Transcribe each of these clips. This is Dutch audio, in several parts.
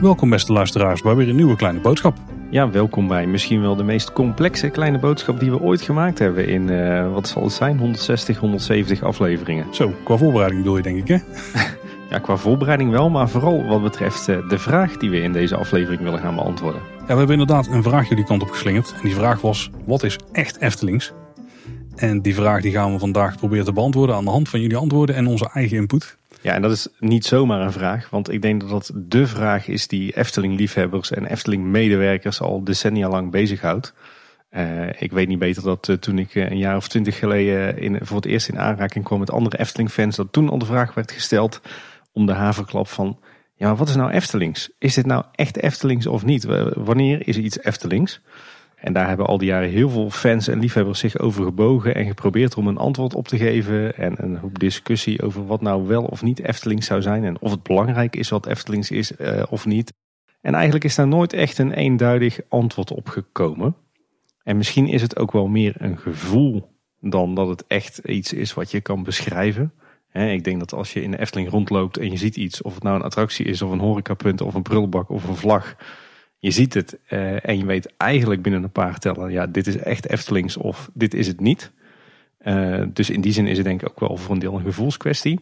Welkom beste luisteraars bij weer een nieuwe kleine boodschap. Ja, welkom bij misschien wel de meest complexe kleine boodschap die we ooit gemaakt hebben in, uh, wat zal het zijn, 160, 170 afleveringen. Zo, qua voorbereiding bedoel je denk ik hè? ja, qua voorbereiding wel, maar vooral wat betreft uh, de vraag die we in deze aflevering willen gaan beantwoorden. Ja, we hebben inderdaad een vraagje die kant op geslingerd. En die vraag was, wat is echt Eftelings? En die vraag die gaan we vandaag proberen te beantwoorden aan de hand van jullie antwoorden en onze eigen input. Ja, en dat is niet zomaar een vraag, want ik denk dat dat de vraag is die Efteling-liefhebbers en Efteling-medewerkers al decennia lang bezighoudt. Uh, ik weet niet beter dat uh, toen ik uh, een jaar of twintig geleden in, voor het eerst in aanraking kwam met andere Efteling-fans, dat toen al de vraag werd gesteld om de haverklap van, ja, wat is nou Eftelings? Is dit nou echt Eftelings of niet? Wanneer is iets Eftelings? En daar hebben al die jaren heel veel fans en liefhebbers zich over gebogen en geprobeerd om een antwoord op te geven. En een hoop discussie over wat nou wel of niet Eftelings zou zijn. En of het belangrijk is wat Eftelings is uh, of niet. En eigenlijk is daar nooit echt een eenduidig antwoord op gekomen. En misschien is het ook wel meer een gevoel dan dat het echt iets is wat je kan beschrijven. ik denk dat als je in de Efteling rondloopt en je ziet iets, of het nou een attractie is of een horecapunt of een prullenbak of een vlag je ziet het uh, en je weet eigenlijk binnen een paar tellen, ja, dit is echt Eftelings of dit is het niet. Uh, dus in die zin is het denk ik ook wel voor een deel een gevoelskwestie.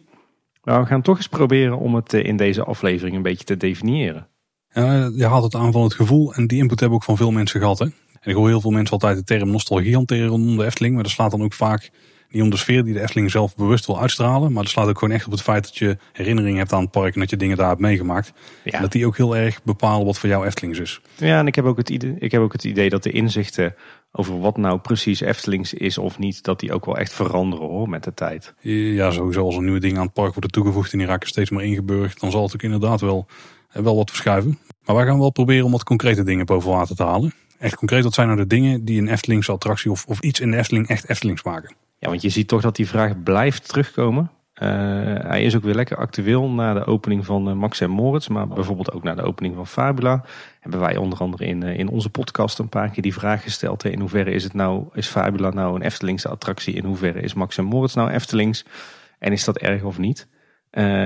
Maar we gaan toch eens proberen om het eh, in deze aflevering een beetje te definiëren. Ja, je haalt het aan van het gevoel en die input hebben ook van veel mensen gehad. Hè? En ik hoor heel veel mensen altijd de term nostalgie hanteren rondom de Efteling, maar dat slaat dan ook vaak niet om de sfeer die de Efteling zelf bewust wil uitstralen. Maar dat slaat ook gewoon echt op het feit dat je herinnering hebt aan het park en dat je dingen daar hebt meegemaakt. Ja. En dat die ook heel erg bepalen wat voor jou Eftelings is. Ja, en ik heb ook het idee, ik heb ook het idee dat de inzichten over wat nou precies Eftelings is of niet, dat die ook wel echt veranderen hoor met de tijd. Ja, sowieso als er nieuwe dingen aan het park worden toegevoegd en die raken steeds meer ingeburgd, dan zal het ook inderdaad wel, eh, wel wat verschuiven. Maar wij gaan wel proberen om wat concrete dingen boven water te halen. Echt concreet, wat zijn nou de dingen die een Eftelingse attractie of, of iets in de Efteling echt Eftelings maken? Ja, want je ziet toch dat die vraag blijft terugkomen. Uh, hij is ook weer lekker actueel na de opening van uh, Max en Moritz, maar bijvoorbeeld ook na de opening van Fabula. Hebben wij onder andere in, uh, in onze podcast een paar keer die vraag gesteld. Hè, in hoeverre is, het nou, is Fabula nou een Eftelingse attractie? In hoeverre is Max en Moritz nou Eftelings? En is dat erg of niet?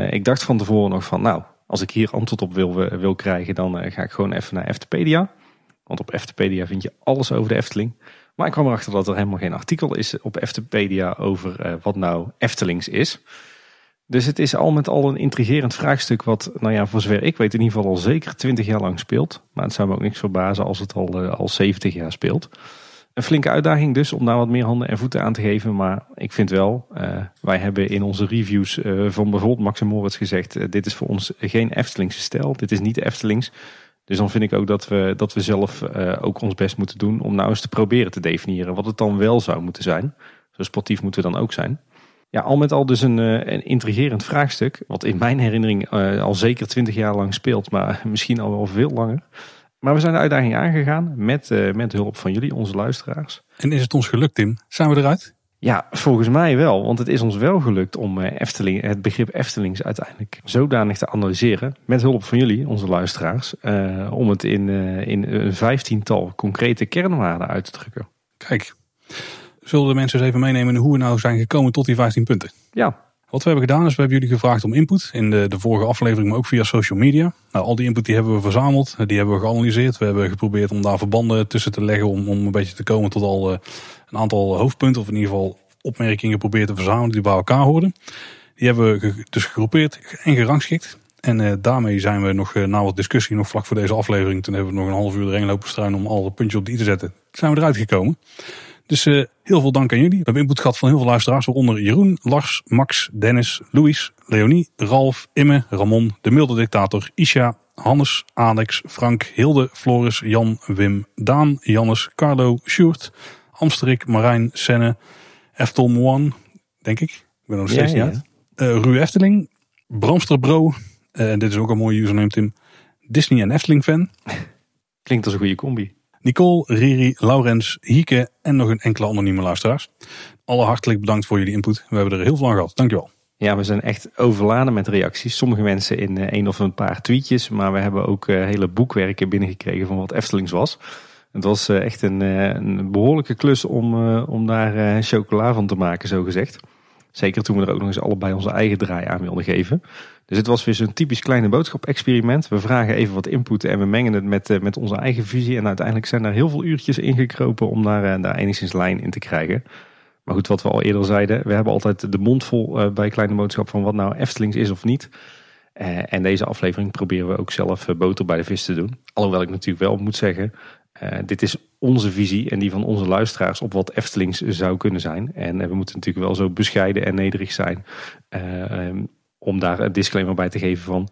ik dacht van tevoren nog van, nou, als ik hier antwoord op wil, wil krijgen, dan ga ik gewoon even naar Eftepedia. Want op Eftepedia vind je alles over de Efteling. Maar ik kwam erachter dat er helemaal geen artikel is op Eftepedia over uh, wat nou Eftelings is. Dus het is al met al een intrigerend vraagstuk wat, nou ja, voor zover ik weet in ieder geval al zeker 20 jaar lang speelt. Maar het zou me ook niks verbazen als het al, uh, al 70 jaar speelt. Een flinke uitdaging dus om daar wat meer handen en voeten aan te geven. Maar ik vind wel, uh, wij hebben in onze reviews van bijvoorbeeld Max en Moritz gezegd... dit is voor ons geen Eftelingse stijl, dit is niet Eftelings... Dus dan vind ik ook dat we, dat we zelf uh, ook ons best moeten doen om nou eens te proberen te definiëren wat het dan wel zou moeten zijn. Zo sportief moeten we dan ook zijn. Ja, al met al dus een, uh, een intrigerend vraagstuk, wat in mijn herinnering uh, al zeker twintig jaar lang speelt, maar misschien al wel veel langer. Maar we zijn de uitdaging aangegaan met, met hulp van jullie, onze luisteraars. En is het ons gelukt, Tim? Zijn we eruit? Ja, volgens mij wel. Want het is ons wel gelukt om eh, Efteling, het begrip Eftelings uiteindelijk zodanig te analyseren. Met hulp van jullie, onze luisteraars. Uh, om het in, uh, in een vijftiental concrete kernwaarden uit te drukken. Kijk, zullen de mensen eens even meenemen hoe we nou zijn gekomen tot die 15 punten? Ja. Wat we hebben gedaan is, we hebben jullie gevraagd om input in de, de vorige aflevering, maar ook via social media. Nou, al die input die hebben we verzameld, die hebben we geanalyseerd. We hebben geprobeerd om daar verbanden tussen te leggen om, om een beetje te komen tot al een aantal hoofdpunten, of in ieder geval opmerkingen geprobeerd te verzamelen die bij elkaar hoorden. Die hebben we dus gegroepeerd en gerangschikt. En uh, daarmee zijn we nog uh, na wat discussie, nog vlak voor deze aflevering, toen hebben we nog een half uur erheen lopen struinen om alle puntjes op die te zetten. zijn we eruit gekomen. Dus uh, heel veel dank aan jullie. We hebben input gehad van heel veel luisteraars, waaronder Jeroen, Lars, Max, Dennis, Louis, Leonie, Ralf, Imme, Ramon, De Milde Dictator, Isha, Hannes, Alex, Frank, Hilde, Floris, Jan, Wim, Daan, Jannes, Carlo, Sjoerd, Amsterik, Marijn, Senne, Eftel One, denk ik. Ik ben nog steeds ja, niet uit. Uh, Ru Efteling, Bramster Bro, uh, dit is ook een mooie username Tim, Disney en Efteling fan. Klinkt als een goede combi. Nicole, Riri, Laurens, Hieke en nog een enkele anonieme luisteraars. Alle hartelijk bedankt voor jullie input. We hebben er heel veel aan gehad. Dankjewel. Ja, we zijn echt overladen met reacties. Sommige mensen in één of een paar tweetjes. Maar we hebben ook hele boekwerken binnengekregen van wat Eftelings was. Het was echt een, een behoorlijke klus om, om daar chocola van te maken, zo gezegd. Zeker toen we er ook nog eens allebei onze eigen draai aan wilden geven. Dus het was weer zo'n typisch kleine boodschap-experiment. We vragen even wat input en we mengen het met, met onze eigen visie. En uiteindelijk zijn er heel veel uurtjes ingekropen om daar, daar enigszins lijn in te krijgen. Maar goed, wat we al eerder zeiden, we hebben altijd de mond vol bij Kleine Boodschap van wat nou Eftelings is of niet. En deze aflevering proberen we ook zelf boter bij de vis te doen. Alhoewel ik natuurlijk wel moet zeggen, dit is onze visie en die van onze luisteraars op wat Eftelings zou kunnen zijn. En we moeten natuurlijk wel zo bescheiden en nederig zijn um, om daar een disclaimer bij te geven van...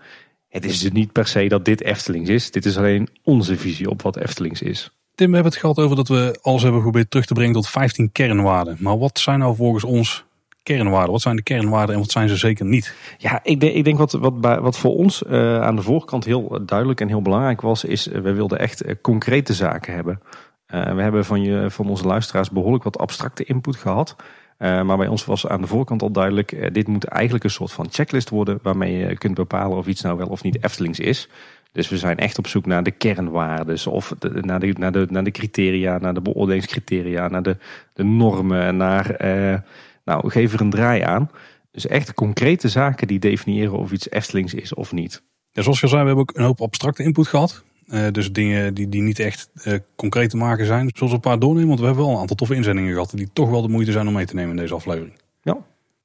Het is dus niet per se dat dit Eftelings is. Dit is alleen onze visie op wat Eftelings is. Tim, we hebben het gehad over dat we alles hebben geprobeerd terug te brengen tot 15 kernwaarden. Maar wat zijn nou volgens ons kernwaarden? Wat zijn de kernwaarden en wat zijn ze zeker niet? Ja, ik denk, ik denk wat, wat, wat voor ons uh, aan de voorkant heel duidelijk en heel belangrijk was, is uh, we wilden echt uh, concrete zaken hebben. we hebben van, je, van onze luisteraars behoorlijk wat abstracte input gehad. maar bij ons was aan de voorkant al duidelijk, dit moet eigenlijk een soort van checklist worden waarmee je kunt bepalen of iets nou wel of niet Eftelings is. Dus we zijn echt op zoek naar de kernwaarden, of naar, de, naar, de, naar de criteria, naar de beoordelingscriteria, naar de, de normen, naar, eh, nou geef er een draai aan. Dus echt concrete zaken die definiëren of iets Eftelings is of niet. Ja, zoals je zei, we hebben ook een hoop abstracte input gehad. Uh, dus dingen die, die niet echt uh, concreet te maken zijn. Zoals een paar doornemen, want we hebben wel een aantal toffe inzendingen gehad. Die toch wel de moeite zijn om mee te nemen in deze aflevering. Ja.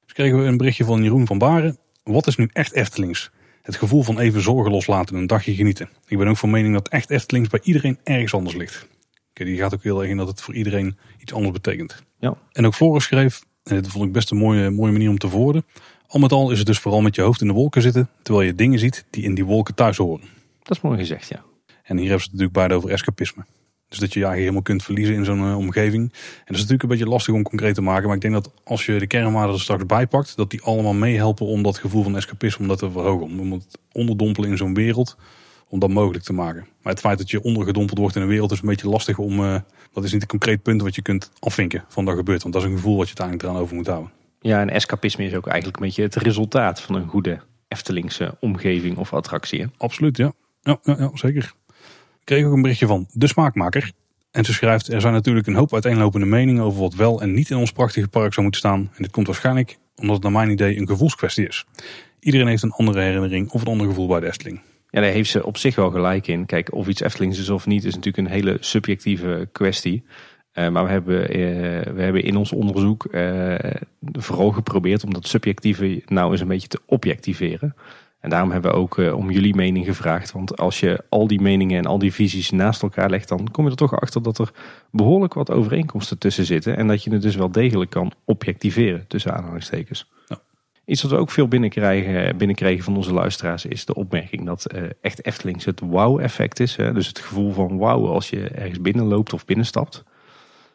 Dus kregen we een berichtje van Jeroen van Baren. Wat is nu echt Eftelings? Het gevoel van even zorgen loslaten en een dagje genieten. Ik ben ook van mening dat echt Eftelings bij iedereen ergens anders ligt. Okay, die gaat ook heel erg in dat het voor iedereen iets anders betekent. Ja. En ook Floris schreef, en dit vond ik best een mooie, mooie manier om te verwoorden. Al met al is het dus vooral met je hoofd in de wolken zitten, terwijl je dingen ziet die in die wolken thuis horen. Dat is mooi gezegd, ja. En hier hebben ze het natuurlijk beide over escapisme. Dus dat je je eigenlijk helemaal kunt verliezen in zo'n uh, omgeving. En dat is natuurlijk een beetje lastig om concreet te maken. Maar ik denk dat als je de kernwaarden er straks bijpakt, dat die allemaal meehelpen om dat gevoel van escapisme om dat te verhogen. Om het onderdompelen in zo'n wereld, om dat mogelijk te maken. Maar het feit dat je ondergedompeld wordt in een wereld is een beetje lastig om... Uh, dat is niet een concreet punt wat je kunt afvinken van dat gebeurt. Want dat is een gevoel wat je uiteindelijk eraan over moet houden. Ja, en escapisme is ook eigenlijk een beetje het resultaat van een goede Eftelingse omgeving of attractie. Absoluut, ja. Ja, ja, ja zeker kreeg ook een berichtje van de smaakmaker. En ze schrijft, er zijn natuurlijk een hoop uiteenlopende meningen over wat wel en niet in ons prachtige park zou moeten staan. En dit komt waarschijnlijk omdat het naar mijn idee een gevoelskwestie is. Iedereen heeft een andere herinnering of een ander gevoel bij de Efteling. Ja, daar heeft ze op zich wel gelijk in. Kijk, of iets Eftelings is of niet, is natuurlijk een hele subjectieve kwestie. Uh, maar we hebben, uh, we hebben in ons onderzoek uh, vooral geprobeerd om dat subjectieve nou eens een beetje te objectiveren. En daarom hebben we ook om jullie mening gevraagd. Want als je al die meningen en al die visies naast elkaar legt, dan kom je er toch achter dat er behoorlijk wat overeenkomsten tussen zitten. En dat je het dus wel degelijk kan objectiveren, tussen aanhalingstekens. Ja. Iets wat we ook veel binnenkrijgen, binnenkregen van onze luisteraars is de opmerking dat uh, echt Eftelings het wow-effect is. Hè? Dus het gevoel van wauw als je ergens binnenloopt of binnenstapt.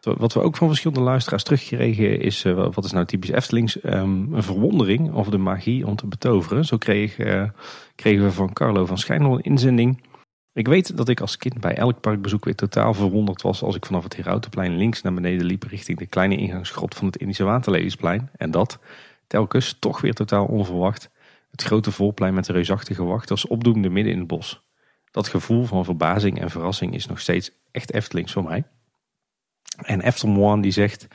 Wat we ook van verschillende luisteraars terugkregen is, uh, wat is nou typisch Eftelings, um, een verwondering over de magie om te betoveren. Zo kreeg, uh, kregen we van Carlo van Schijnel een inzending. Ik weet dat ik als kind bij elk parkbezoek weer totaal verwonderd was als ik vanaf het Herautenplein links naar beneden liep richting de kleine ingangsgrot van het Indische Waterleliesplein. En dat, telkens toch weer totaal onverwacht, het grote volplein met de reusachtige wachters opdoemde midden in het bos. Dat gevoel van verbazing en verrassing is nog steeds echt Eftelings voor mij. En Eftelmoan die zegt,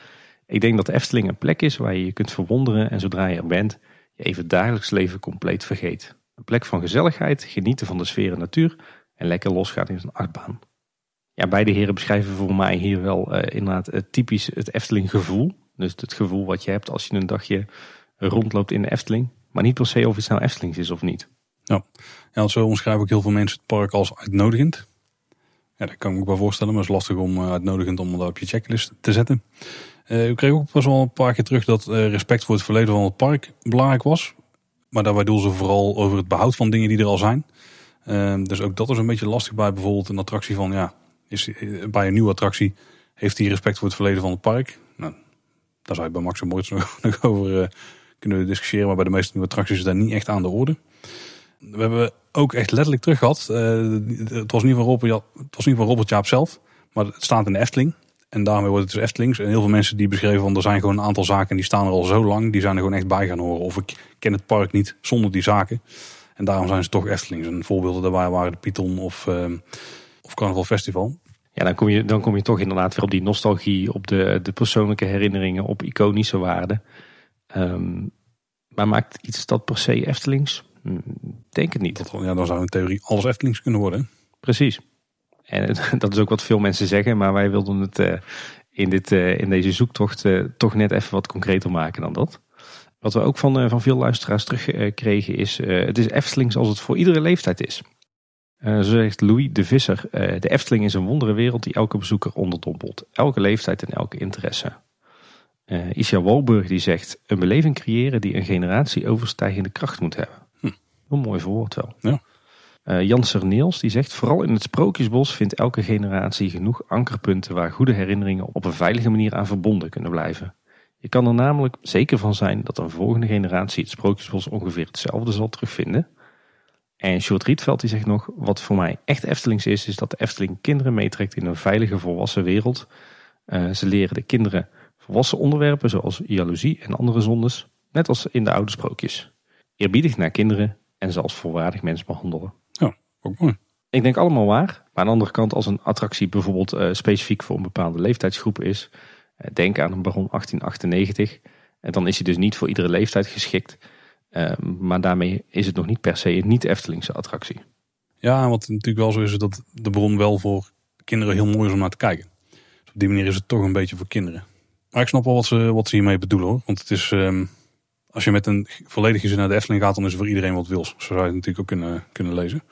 ik denk dat Efteling een plek is waar je je kunt verwonderen en zodra je er bent, je even dagelijks leven compleet vergeet. Een plek van gezelligheid, genieten van de sfeer en natuur en lekker losgaan in een achtbaan. Ja, beide heren beschrijven voor mij hier wel uh, inderdaad uh, typisch het Efteling gevoel. Dus het gevoel wat je hebt als je een dagje rondloopt in de Efteling. Maar niet per se of iets nou Eftelings is of niet. Ja, ja zo omschrijven ook heel veel mensen het park als uitnodigend. Ja, dat kan ik me ook wel voorstellen, maar het is lastig om uh, uitnodigend om dat op je checklist te zetten. Uh, ik kreeg ook pas wel een paar keer terug dat uh, respect voor het verleden van het park belangrijk was. Maar daarbij doen ze vooral over het behoud van dingen die er al zijn. dus ook dat is een beetje lastig bij bijvoorbeeld een attractie van, ja, is, bij een nieuwe attractie heeft hij respect voor het verleden van het park. Nou, daar zou je bij Max en Moritz nog over kunnen discussiëren, maar bij de meeste nieuwe attracties is dat niet echt aan de orde. We hebben ook echt letterlijk terug gehad. Uh, het, was niet van Robert, was niet van Robert Jaap zelf, maar het staat in de Efteling. En daarmee wordt het dus Eftelings. En heel veel mensen die beschreven van er zijn gewoon een aantal zaken die staan er al zo lang. Die zijn er gewoon echt bij gaan horen. Of ik ken het park niet zonder die zaken. En daarom zijn ze toch Eftelings. En voorbeelden daarbij waren de Python of, uh, of Carnaval Festival. Ja, dan kom, je, dan kom je toch inderdaad weer op die nostalgie, op de, de persoonlijke herinneringen, op iconische waarden. Ehm, maar maakt iets dat per se Eftelings? Hm, denk het niet. Dat, ja, dan zou in theorie alles Eftelings kunnen worden. Precies. En dat is ook wat veel mensen zeggen, maar wij wilden het uh, in, dit, uh, in deze zoektocht uh, toch net even wat concreter maken dan dat. Wat we ook van, van veel luisteraars terugkregen is, het is Eftelings als het voor iedere leeftijd is. zo zegt Louis de Visser, de Efteling is een wondere wereld die elke bezoeker onderdompelt. Elke leeftijd en elke interesse. Uh, Isha Walburg die zegt, een beleving creëren die een generatie overstijgende kracht moet hebben. Hm. Een mooi voorwoord wel. Ja. Uh, Jan Serneels die zegt, vooral in het Sprookjesbos vindt elke generatie genoeg ankerpunten waar goede herinneringen op een veilige manier aan verbonden kunnen blijven. Je kan er namelijk zeker van zijn dat een volgende generatie het Sprookjesbos ongeveer hetzelfde zal terugvinden. En Sjoerd Rietveld die zegt nog, wat voor mij echt Eftelings is, is dat de Efteling kinderen meetrekt in een veilige volwassen wereld. Uh, ze leren de kinderen volwassen onderwerpen zoals jaloezie en andere zondes, net als in de oude sprookjes. Eerbiedig naar kinderen en ze als volwaardig mens behandelen. Ja, ook mooi. Ik denk allemaal waar. Maar aan de andere kant, als een attractie bijvoorbeeld uh, specifiek voor een bepaalde leeftijdsgroep is, uh, denk aan een Baron 1898, en dan is hij dus niet voor iedere leeftijd geschikt. Uh, maar daarmee is het nog niet per se een niet-Eftelingse attractie. Ja, wat natuurlijk wel zo is, is dat de bron wel voor kinderen heel mooi is om naar te kijken. Dus op die manier is het toch een beetje voor kinderen. Maar ik snap wel wat ze, wat ze hiermee bedoelen hoor. Want het is, um, als je met een volledig gezin naar de Efteling gaat, dan is er voor iedereen wat wils. Zo zou je het natuurlijk ook kunnen, kunnen lezen.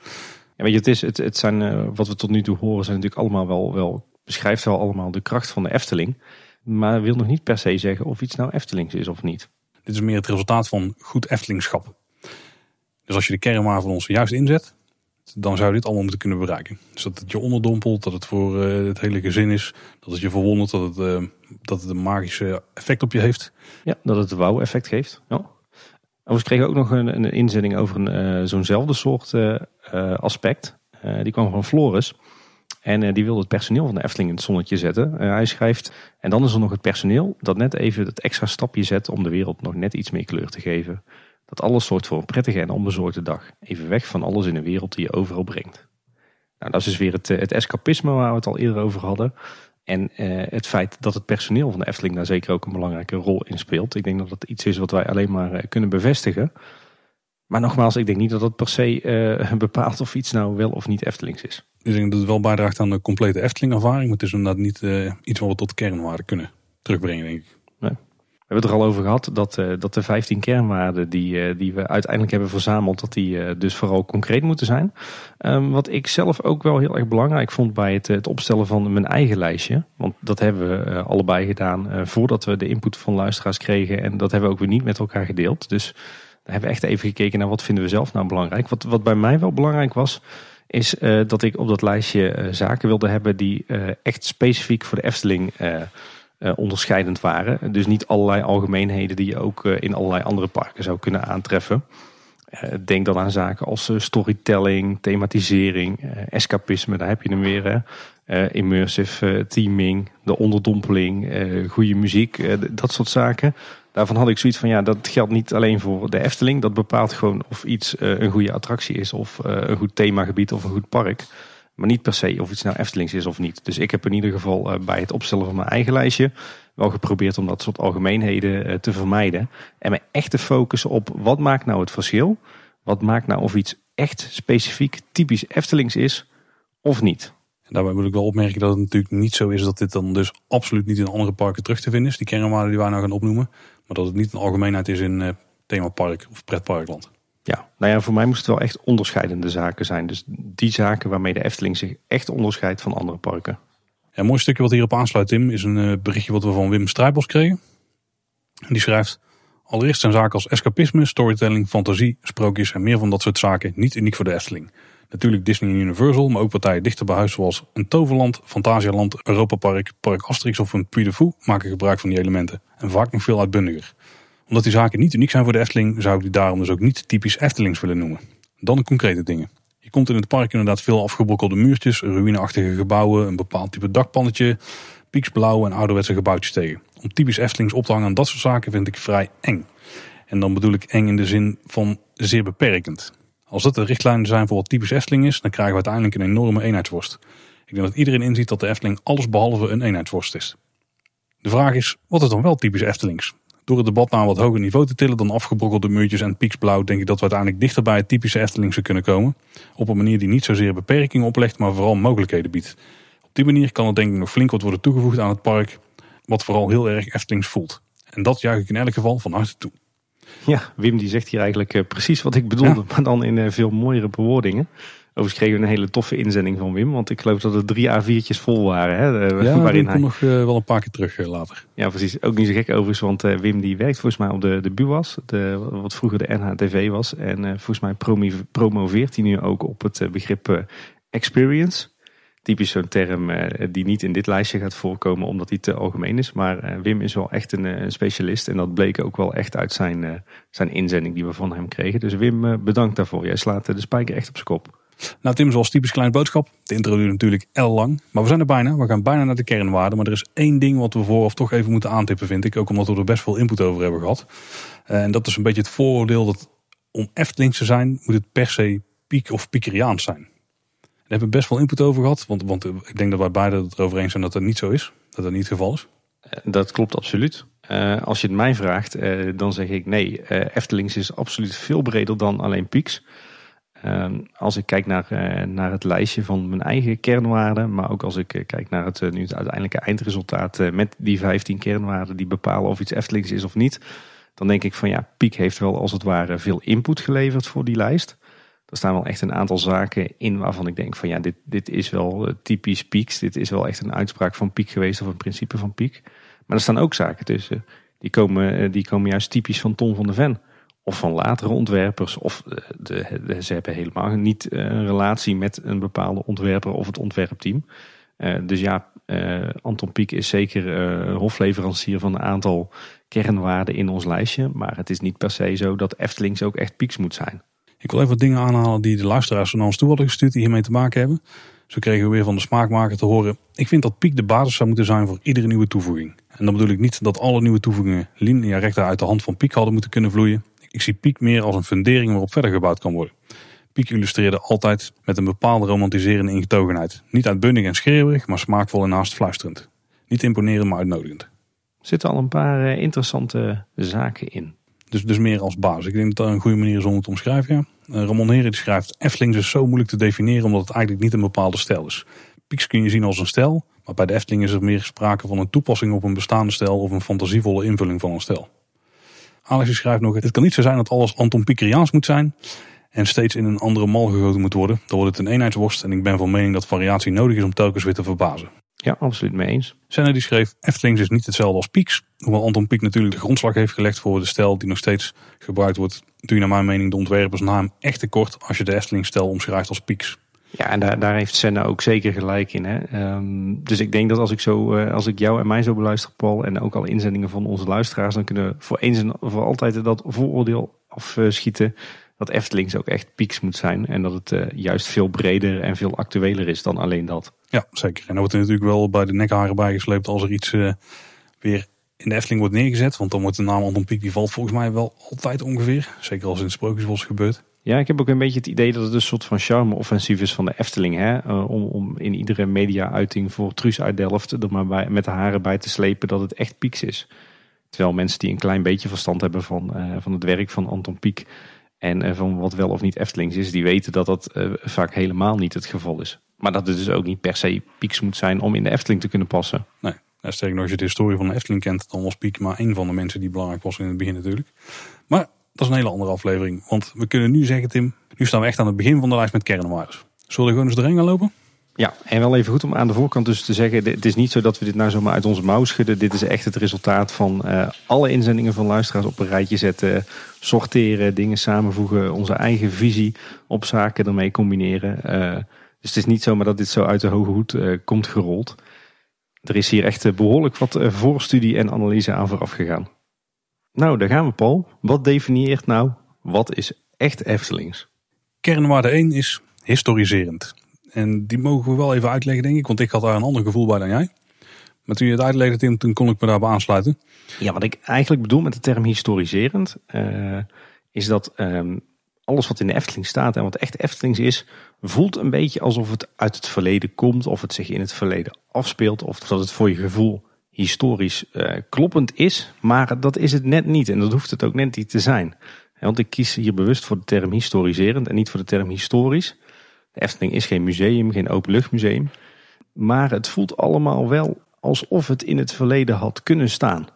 Ja, weet je, het, is, het, het zijn, uh, wat we tot nu toe horen, zijn natuurlijk allemaal wel, wel, beschrijft wel allemaal de kracht van de Efteling. Maar wil nog niet per se zeggen of iets nou Eftelings is of niet. Dit is meer het resultaat van goed Eftelingschap. Dus als je de kernwaarden van ons juist inzet, dan zou dit allemaal moeten kunnen bereiken. Dus dat het je onderdompelt, dat het voor uh, het hele gezin is, dat het je verwondert, dat het, uh, dat het een magische effect op je heeft. Ja, dat het een wauw-effect geeft. Ja. we kregen ook nog een, een inzending over een, uh, zo'nzelfde soort aspect. die kwam van Floris. En die wilde het personeel van de Efteling in het zonnetje zetten. hij schrijft, en dan is er nog het personeel dat net even het extra stapje zet om de wereld nog net iets meer kleur te geven. Dat alles zorgt voor een prettige en onbezorgde dag. Even weg van alles in de wereld die je overal brengt. Nou, dat is dus weer het, het escapisme waar we het al eerder over hadden. En uh, het feit dat het personeel van de Efteling daar zeker ook een belangrijke rol in speelt. Ik denk dat dat iets is wat wij alleen maar uh, kunnen bevestigen. Maar nogmaals, ik denk niet dat dat per se uh, bepaalt of iets nou wel of niet Eftelings is. Dus ik denk dat het wel bijdraagt aan de complete Efteling-ervaring. Maar het is inderdaad niet iets wat we tot kernwaarde kunnen terugbrengen, denk ik. Nee. We hebben het er al over gehad dat, uh, dat de 15 kernwaarden die, uh, die we uiteindelijk hebben verzameld, dat die uh, dus vooral concreet moeten zijn. Um, wat ik zelf ook wel heel erg belangrijk vond bij het, het opstellen van mijn eigen lijstje. Want dat hebben we allebei gedaan voordat we de input van luisteraars kregen. En dat hebben we ook weer niet met elkaar gedeeld. Dus daar hebben we echt even gekeken naar wat vinden we zelf nou belangrijk. Wat, wat bij mij wel belangrijk was, is dat ik op dat lijstje zaken wilde hebben die echt specifiek voor de Efteling uh, onderscheidend waren. Dus niet allerlei algemeenheden die je ook uh, in allerlei andere parken zou kunnen aantreffen. Uh, denk dan aan zaken als storytelling, thematisering, escapisme, daar heb je hem weer. Immersive teaming, de onderdompeling, goede muziek, dat soort zaken. Daarvan had ik zoiets van, ja, dat geldt niet alleen voor de Efteling. Dat bepaalt gewoon of iets een goede attractie is, of een goed themagebied of een goed park. Maar niet per se of iets nou Eftelings is of niet. Dus ik heb in ieder geval uh, bij het opstellen van mijn eigen lijstje wel geprobeerd om dat soort algemeenheden uh, te vermijden. En me echt te focussen op wat maakt nou het verschil? Wat maakt nou of iets echt specifiek typisch Eftelings is of niet? En daarbij wil ik wel opmerken dat het natuurlijk niet zo is dat dit dan dus absoluut niet in andere parken terug te vinden is. Die kernwaarden die wij nou gaan opnoemen. Maar dat het niet een algemeenheid is in uh, themapark of pretparkland. Ja, nou ja, voor mij moest het wel echt onderscheidende zaken zijn. Dus die zaken waarmee de Efteling zich echt onderscheidt van andere parken. een mooi stukje wat hierop aansluit, Tim, is een eh, berichtje wat we van Wim Strijbos kregen. Die schrijft, allereerst zijn zaken als escapisme, storytelling, fantasie, sprookjes en meer van dat soort zaken niet uniek voor de Efteling. Natuurlijk Disney en Universal, maar ook partijen dichter bij huis zoals een Toverland, Fantasialand, Europa Park, Park Asterix of een Puy de Fou maken gebruik van die elementen. En vaak nog veel uitbundiger omdat die zaken niet uniek zijn voor de Efteling, zou ik die daarom dus ook niet typisch Eftelings willen noemen. Dan de concrete dingen. Je komt in het park inderdaad veel afgebrokkelde muurtjes, ruïneachtige gebouwen, een bepaald type dakpannetje, pieksblauwe en ouderwetse gebouwtjes tegen. Om typisch Eftelings op te hangen aan dat soort zaken vind ik vrij eng. En dan bedoel ik eng in de zin van zeer beperkend. Als dat de richtlijnen zijn voor wat typisch Efteling is, dan krijgen we uiteindelijk een enorme eenheidsworst. Ik denk dat iedereen inziet dat de Efteling alles behalve een eenheidsworst is. De vraag is, wat is dan wel typisch Eftelings? Door het debat naar een wat hoger niveau te tillen dan afgebrokkelde muurtjes en pieksblauw, denk ik dat we uiteindelijk dichter bij het typische Eftelingse kunnen komen. Op een manier die niet zozeer beperkingen oplegt, maar vooral mogelijkheden biedt. Op die manier kan er denk ik nog flink wat worden toegevoegd aan het park, wat vooral heel erg Eftelings voelt. En dat juich ik in elk geval van harte toe. Ja, Wim die zegt hier eigenlijk eh, precies wat ik bedoelde, maar dan in eh, veel mooiere bewoordingen. Overigens kregen we een hele toffe inzending van Wim. Want ik geloof dat er drie A4'tjes vol waren. Hè, eh, ja, waarin hij nog wel een paar keer terug later. Ja, precies. Ook niet zo gek overigens. Want Wim die werkt volgens mij op de, de BUAS. De, wat vroeger de NHTV was. En volgens mij promoveert hij nu ook op het begrip experience typisch zo'n term die niet in dit lijstje gaat voorkomen omdat die te algemeen is. Maar Wim is wel echt een, specialist en dat bleek ook wel echt uit zijn, zijn inzending die we van hem kregen. Dus Wim, bedankt daarvoor. Jij slaat de spijker echt op zijn kop. Nou Tim, zoals typisch kleine boodschap. De intro duurt natuurlijk L lang, maar we zijn er bijna. We gaan bijna naar de kernwaarden. Maar er is één ding wat we vooraf toch even moeten aantippen vind ik. Ook omdat we er best veel input over hebben gehad. en dat is een beetje het vooroordeel dat om Eftelings te zijn moet het per se piek of piekeriaans zijn. Daar hebben we best wel input over gehad. Want, want ik denk dat wij beiden het erover eens zijn dat dat niet zo is. Dat dat niet het geval is. Eh, dat klopt absoluut. Uh, als je het mij vraagt, dan zeg ik nee. Uh, Eftelings is absoluut veel breder dan alleen Pieks. Ehm, als ik kijk naar, naar het lijstje van mijn eigen kernwaarden, maar ook als ik kijk naar het, nu het uiteindelijke eindresultaat met die 15 kernwaarden die bepalen of iets Eftelings is of niet, dan denk ik van ja, Piek heeft wel als het ware veel input geleverd voor die lijst. Er staan wel echt een aantal zaken in waarvan ik denk van ja, dit, dit is wel eh, typisch Pieks. Dit is wel echt een uitspraak van Piek geweest of een principe van Piek. Maar er staan ook zaken tussen. Die komen, eh, die komen juist typisch van Tom van der Ven. Of van latere ontwerpers. Of eh, de, ze hebben helemaal niet een relatie met een bepaalde ontwerper of het ontwerpteam. dus ja, Anton Pieck is zeker hofleverancier van een aantal kernwaarden in ons lijstje. Maar het is niet per se zo dat Eftelings ook echt Pieks moet zijn. Ik wil even wat dingen aanhalen die de luisteraars naar ons toe hadden gestuurd die hiermee te maken hebben. Zo kregen we weer van de smaakmaker te horen. Ik vind dat piek de basis zou moeten zijn voor iedere nieuwe toevoeging. En dan bedoel ik niet dat alle nieuwe toevoegingen linea recht uit de hand van piek hadden moeten kunnen vloeien. Ik zie piek meer als een fundering waarop verder gebouwd kan worden. Piek illustreerde altijd met een bepaalde romantiserende ingetogenheid. Niet uitbundig en schreeuwerig, maar smaakvol en naast fluisterend. Niet imponerend, maar uitnodigend. Er zitten al een paar eh, interessante zaken in. Dus, dus meer als basis. Ik denk dat dat een goede manier is om het te omschrijven. Ja. Uh, Ramon Heren schrijft, Efteling is zo moeilijk te definiëren omdat het eigenlijk niet een bepaalde stijl is. Pieks kun je zien als een stijl, maar bij de Efteling is er meer sprake van een toepassing op een bestaande stijl of een fantasievolle invulling van een stijl. Alex schrijft nog, het kan niet zo zijn dat alles Anton Piekeriaans moet zijn en steeds in een andere mal gegoten moet worden. Dan wordt het een eenheidsworst en ik ben van mening dat variatie nodig is om telkens weer te verbazen. Ja, absoluut mee eens. Senna die schreef, Eftelings is niet hetzelfde als Pieks. Hoewel Anton Pieck natuurlijk de grondslag heeft gelegd voor de stijl die nog steeds gebruikt wordt. Doe je naar mijn mening de ontwerpersnaam echt tekort als je de Efteling stijl omschrijft als Pieks. Ja, en daar, daar heeft Senna ook zeker gelijk in. Hè? Ehm, dus ik denk dat als ik, zo, uh, als ik jou en mij zo beluister, Paul, en ook alle inzendingen van onze luisteraars, dan kunnen we voor eens en voor altijd dat vooroordeel afschieten dat Eftelings ook echt pieks moet zijn. En dat het uh, juist veel breder en veel actueler is dan alleen dat. Ja, zeker. En dan wordt er natuurlijk wel bij de nekharen bijgesleept als er iets uh, weer in de Efteling wordt neergezet. Want dan wordt de naam Anton Pieck, die valt volgens mij wel altijd ongeveer. Zeker als in het Sprookjesbos gebeurt. Ja, ik heb ook een beetje het idee dat het een soort van charme-offensief is van de Efteling. Hè? Uh, om, om in iedere media-uiting voor Truus uit Delft er maar bij, met de haren bij te slepen dat het echt Pieks is. Terwijl mensen die een klein beetje verstand hebben van, uh, van het werk van Anton Pieck en uh, van wat wel of niet Eftelings is, die weten dat dat vaak helemaal niet het geval is. Maar dat het dus ook niet per se Pieks moet zijn om in de Efteling te kunnen passen. Nee. Ja, sterker nog, als je de historie van de Efteling kent, dan was Piek maar één van de mensen die belangrijk was in het begin natuurlijk. Maar dat is een hele andere aflevering. Want we kunnen nu zeggen, Tim, nu staan we echt aan het begin van de lijst met kernwaardes. Zullen we gewoon eens erin gaan lopen? Ja, en wel even goed om aan de voorkant dus te zeggen, het is niet zo dat we dit nou zomaar uit onze mouw schudden. Dit is echt het resultaat van uh, alle inzendingen van luisteraars op een rijtje zetten, sorteren, dingen samenvoegen, onze eigen visie op zaken ermee combineren. Uh, dus het is niet zomaar dat dit zo uit de hoge hoed uh, komt gerold. Er is hier echt behoorlijk wat voorstudie en analyse aan vooraf gegaan. Nou, daar gaan we Paul. Wat definieert nou, wat is echt Eftelings? Kernwaarde 1 is historiserend. En die mogen we wel even uitleggen, denk ik, want ik had daar een ander gevoel bij dan jij. Maar toen je het uitlegde, Tim, toen kon ik me daarbij aansluiten. Ja, wat ik eigenlijk bedoel met de term historiserend, uh, is dat um, alles wat in de Efteling staat en wat echt Eftelings is, voelt een beetje alsof het uit het verleden komt. Of het zich in het verleden afspeelt. Of dat het voor je gevoel historisch uh, kloppend is. Maar dat is het net niet. En dat hoeft het ook net niet te zijn. Want ik kies hier bewust voor de term historiserend en niet voor de term historisch. De Efteling is geen museum, geen openluchtmuseum. Maar het voelt allemaal wel alsof het in het verleden had kunnen staan.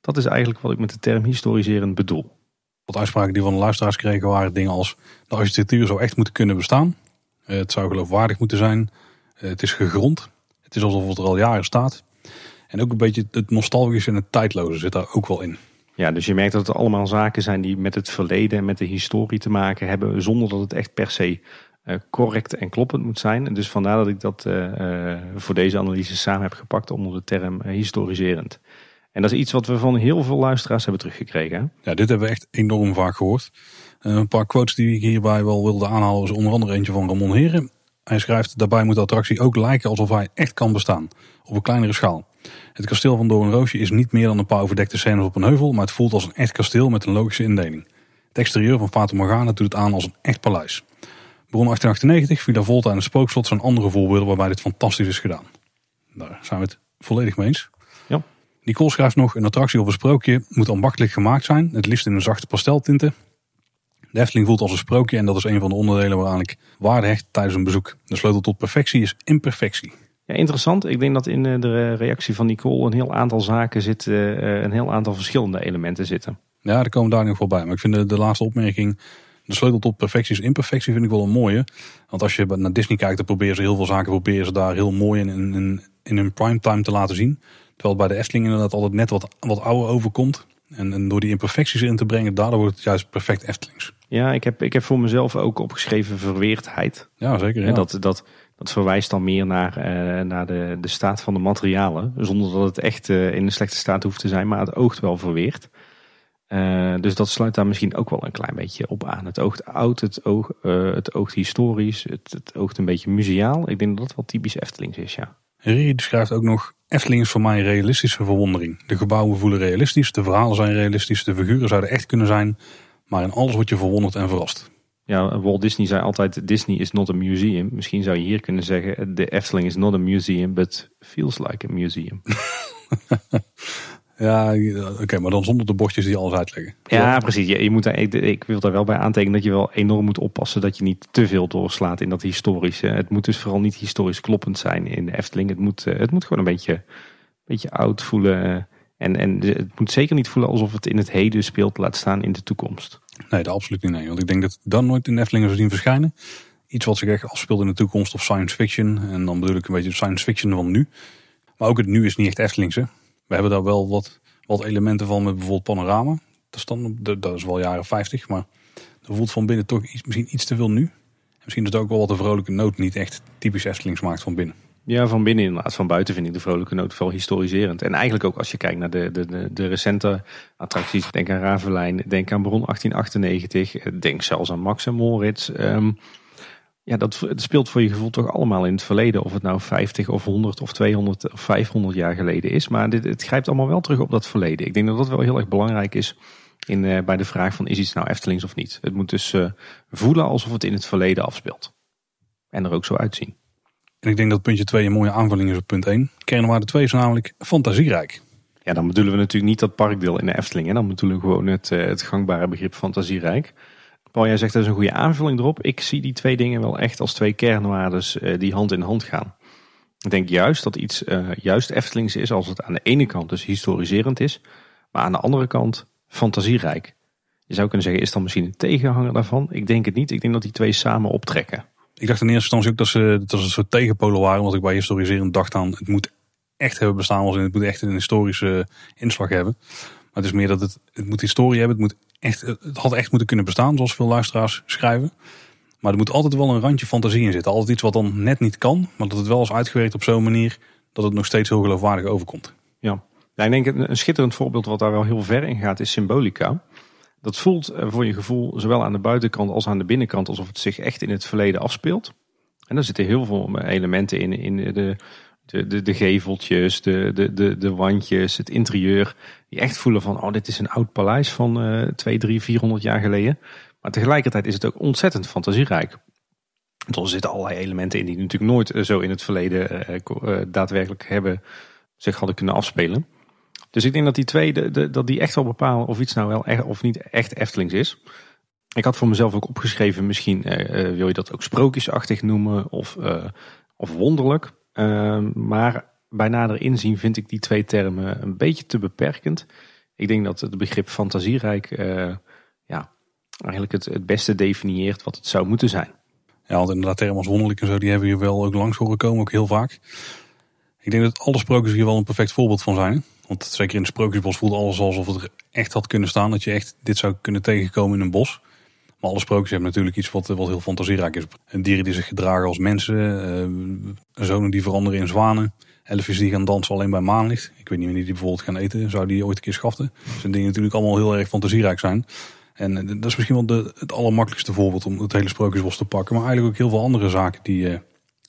Dat is eigenlijk wat ik met de term historiserend bedoel. Wat uitspraken die van de luisteraars kregen waren dingen als... de architectuur zou echt moeten kunnen bestaan. Eh, het zou geloofwaardig moeten zijn. Eh, het is gegrond. Het is alsof het er al jaren staat. En ook een beetje het nostalgische en het tijdloze zit daar ook wel in. Ja, dus je merkt dat het allemaal zaken zijn die met het verleden en met de historie te maken hebben, zonder dat het echt per se uh, correct en kloppend moet zijn. Dus vandaar dat ik dat uh, voor deze analyse samen heb gepakt onder de term historiserend. En dat is iets wat we van heel veel luisteraars hebben teruggekregen. Ja, dit hebben we echt enorm vaak gehoord. een paar quotes die ik hierbij wel wilde aanhalen is onder andere eentje van Ramon Heren. Hij schrijft, daarbij moet de attractie ook lijken alsof hij echt kan bestaan, op een kleinere schaal. Het kasteel van Doornroosje is niet meer dan een paar overdekte scènes op een heuvel, maar het voelt als een echt kasteel met een logische indeling. Het exterieur van Fata Morgana doet het aan als een echt paleis. Bron 1898, Villa Volta en het Spookslot zijn andere voorbeelden waarbij dit fantastisch is gedaan. Daar zijn we het volledig mee eens. Ja. Nicole schrijft nog, een attractie of een sprookje moet ambachtelijk gemaakt zijn, het liefst in een zachte pasteltinten. De Efteling voelt als een sprookje en dat is een van de onderdelen waaraan ik waarde hecht tijdens een bezoek. De sleutel tot perfectie is imperfectie. Ja, interessant. Ik denk dat in eh, de reactie van Nicole een heel aantal zaken zitten, eh, een heel aantal verschillende elementen zitten. Ja, daar komen daar nog wel bij. Maar ik vind de, de laatste opmerking, de sleutel tot perfectie is imperfectie, vind ik wel een mooie. Want als je naar Disney kijkt, dan proberen ze heel veel zaken proberen ze daar heel mooi in, in, in, in hun primetime te laten zien. Terwijl het bij de Efteling inderdaad altijd net wat, wat ouder overkomt. En, en door die imperfecties in te brengen, daardoor wordt het juist perfect Eftelings. Ja, ik heb, ik heb voor mezelf ook opgeschreven verweerdheid. Ja, zeker. Ja. En dat, dat, dat verwijst dan meer naar, uh, naar de, de staat van de materialen. Zonder dat het echt uh, in een slechte staat hoeft te zijn, maar het oogt wel verweerd. Uh, dus dat sluit daar misschien ook wel een klein beetje op aan. Het oogt oud, het, oog, het oogt historisch, het, het oogt een beetje museaal. Ik denk dat dat wel typisch Eftelings is, ja. Riri schrijft ook nog... Efteling is voor mij een realistische verwondering. De gebouwen voelen realistisch, de verhalen zijn realistisch, de figuren zouden echt kunnen zijn. Maar in alles word je verwonderd en verrast. Ja, Walt Disney zei altijd: Disney is not a museum. Misschien zou je hier kunnen zeggen: De Efteling is not a museum, but feels like a museum. ja, oké, maar dan zonder de bordjes die alles uitleggen. Ja, precies. Je, je moet daar, ik, ik, wil daar wel bij aantekenen dat je wel enorm moet oppassen dat je niet te veel doorslaat in dat historische. Het moet dus vooral niet historisch kloppend zijn in de Efteling. Het moet, eh, het moet gewoon een beetje, beetje oud voelen. En, en het moet zeker niet voelen alsof het in het heden speelt, laat staan in de toekomst. Nee, dat absoluut niet. Nee. Want ik denk dat dan nooit in de Efteling zien verschijnen. Iets wat zich echt afspeelt in de toekomst of science fiction. En dan bedoel ik een beetje science fiction van nu. Maar ook het nu is niet echt Eftelingse. We hebben daar wel wat, wat elementen van met bijvoorbeeld panorama. Dat is, dan, dat is wel jaren 50, maar dat voelt van binnen toch iets, misschien iets te veel nu. En misschien is het ook wel wat de vrolijke noot niet echt typisch Eftelings maakt van binnen. Ja, van binnen inderdaad. Van buiten vind ik de vrolijke noot wel historiserend. En eigenlijk ook als je kijkt naar de, de, de, recente attracties. Denk aan Ravelijn, denk aan Bron 1898. Denk zelfs aan Max en Moritz. Um, ja, dat speelt voor je gevoel toch allemaal in het verleden. Of het nou 50 of 100 of 200 of 500 jaar geleden is. Maar dit, het grijpt allemaal wel terug op dat verleden. Ik denk dat dat wel heel erg belangrijk is in, uh, bij de vraag van is iets nou Eftelings of niet. Het moet dus uh, voelen alsof het in het verleden afspeelt. En er ook zo uitzien. En ik denk dat puntje 2 een mooie aanvulling is op punt 1. Kernwaarde 2 is namelijk fantasierijk. Ja, dan bedoelen we natuurlijk niet dat parkdeel in de Efteling. Hè? Dan bedoelen we gewoon het, eh, het gangbare begrip fantasierijk. Paul, jij zegt dat is een goede aanvulling erop. Ik zie die twee dingen wel echt als twee kernwaardes eh, die hand in hand gaan. Ik denk juist dat iets uh, juist Eftelings is als het aan de ene kant dus historiserend is. Maar aan de andere kant fantasierijk. Je zou kunnen zeggen, is dan misschien een tegenhanger daarvan? Ik denk het niet. Ik denk dat die twee samen optrekken. Ik dacht in eerste instantie ook dat ze, dat ze een soort tegenpolen waren. Want ik bij historiseren dacht aan, het moet echt hebben bestaan. Als in, het moet echt een historische inslag hebben. Maar het is meer dat het, het moet historie hebben. Het, moet echt, het had echt moeten kunnen bestaan, zoals veel luisteraars schrijven. Maar er moet altijd wel een randje fantasie in zitten. Altijd iets wat dan net niet kan. Maar dat het wel is uitgewerkt op zo'n manier dat het nog steeds heel geloofwaardig overkomt. Ja, ja ik denk een schitterend voorbeeld wat daar wel heel ver in gaat is Symbolica. Dat voelt eh, voor je gevoel zowel aan de buitenkant als aan de binnenkant alsof het zich echt in het verleden afspeelt. En daar zitten heel veel elementen in, in de, de, de, de geveltjes, de, de, de, de wandjes, het interieur. Die echt voelen van, oh dit is een oud paleis van uh, 2, 3, 400 jaar geleden. Maar tegelijkertijd is het ook ontzettend fantasierijk. Want er zitten allerlei elementen in die natuurlijk nooit eh, zo in het verleden daadwerkelijk hebben zich hadden kunnen afspelen. Dus ik denk dat die twee, dat die echt wel bepalen of iets nou wel echt of niet echt Eftelings is. Ik had voor mezelf ook opgeschreven, misschien wil je dat ook sprookjesachtig noemen of, of wonderlijk. Ehm, maar bij nader inzien vind ik die twee termen een beetje te beperkend. Ik denk dat het begrip fantasierijk ja, eigenlijk het, het beste definieert wat het zou moeten zijn. Ja, want inderdaad termen als wonderlijk en zo, die hebben hier wel ook langs horen komen, ook heel vaak. Ik denk dat alle sprookjes hier wel een perfect voorbeeld van zijn. Want zeker in het sprookjesbos voelt alles alsof het er echt had kunnen staan. Dat je echt dit zou kunnen tegenkomen in een bos. Maar alle sprookjes hebben natuurlijk iets wat, wat heel fantasierijk is. Dieren die zich gedragen als mensen. Uh, zonen die veranderen in zwanen. Elfjes die gaan dansen alleen bij maanlicht. Ik weet niet wanneer die bijvoorbeeld gaan eten. Zou die ooit een keer schaften. Dat zijn dingen natuurlijk allemaal heel erg fantasierijk zijn. En eh, dat is misschien wel het allermakkelijkste voorbeeld om het hele sprookjesbos te pakken. Maar eigenlijk ook heel veel andere zaken die,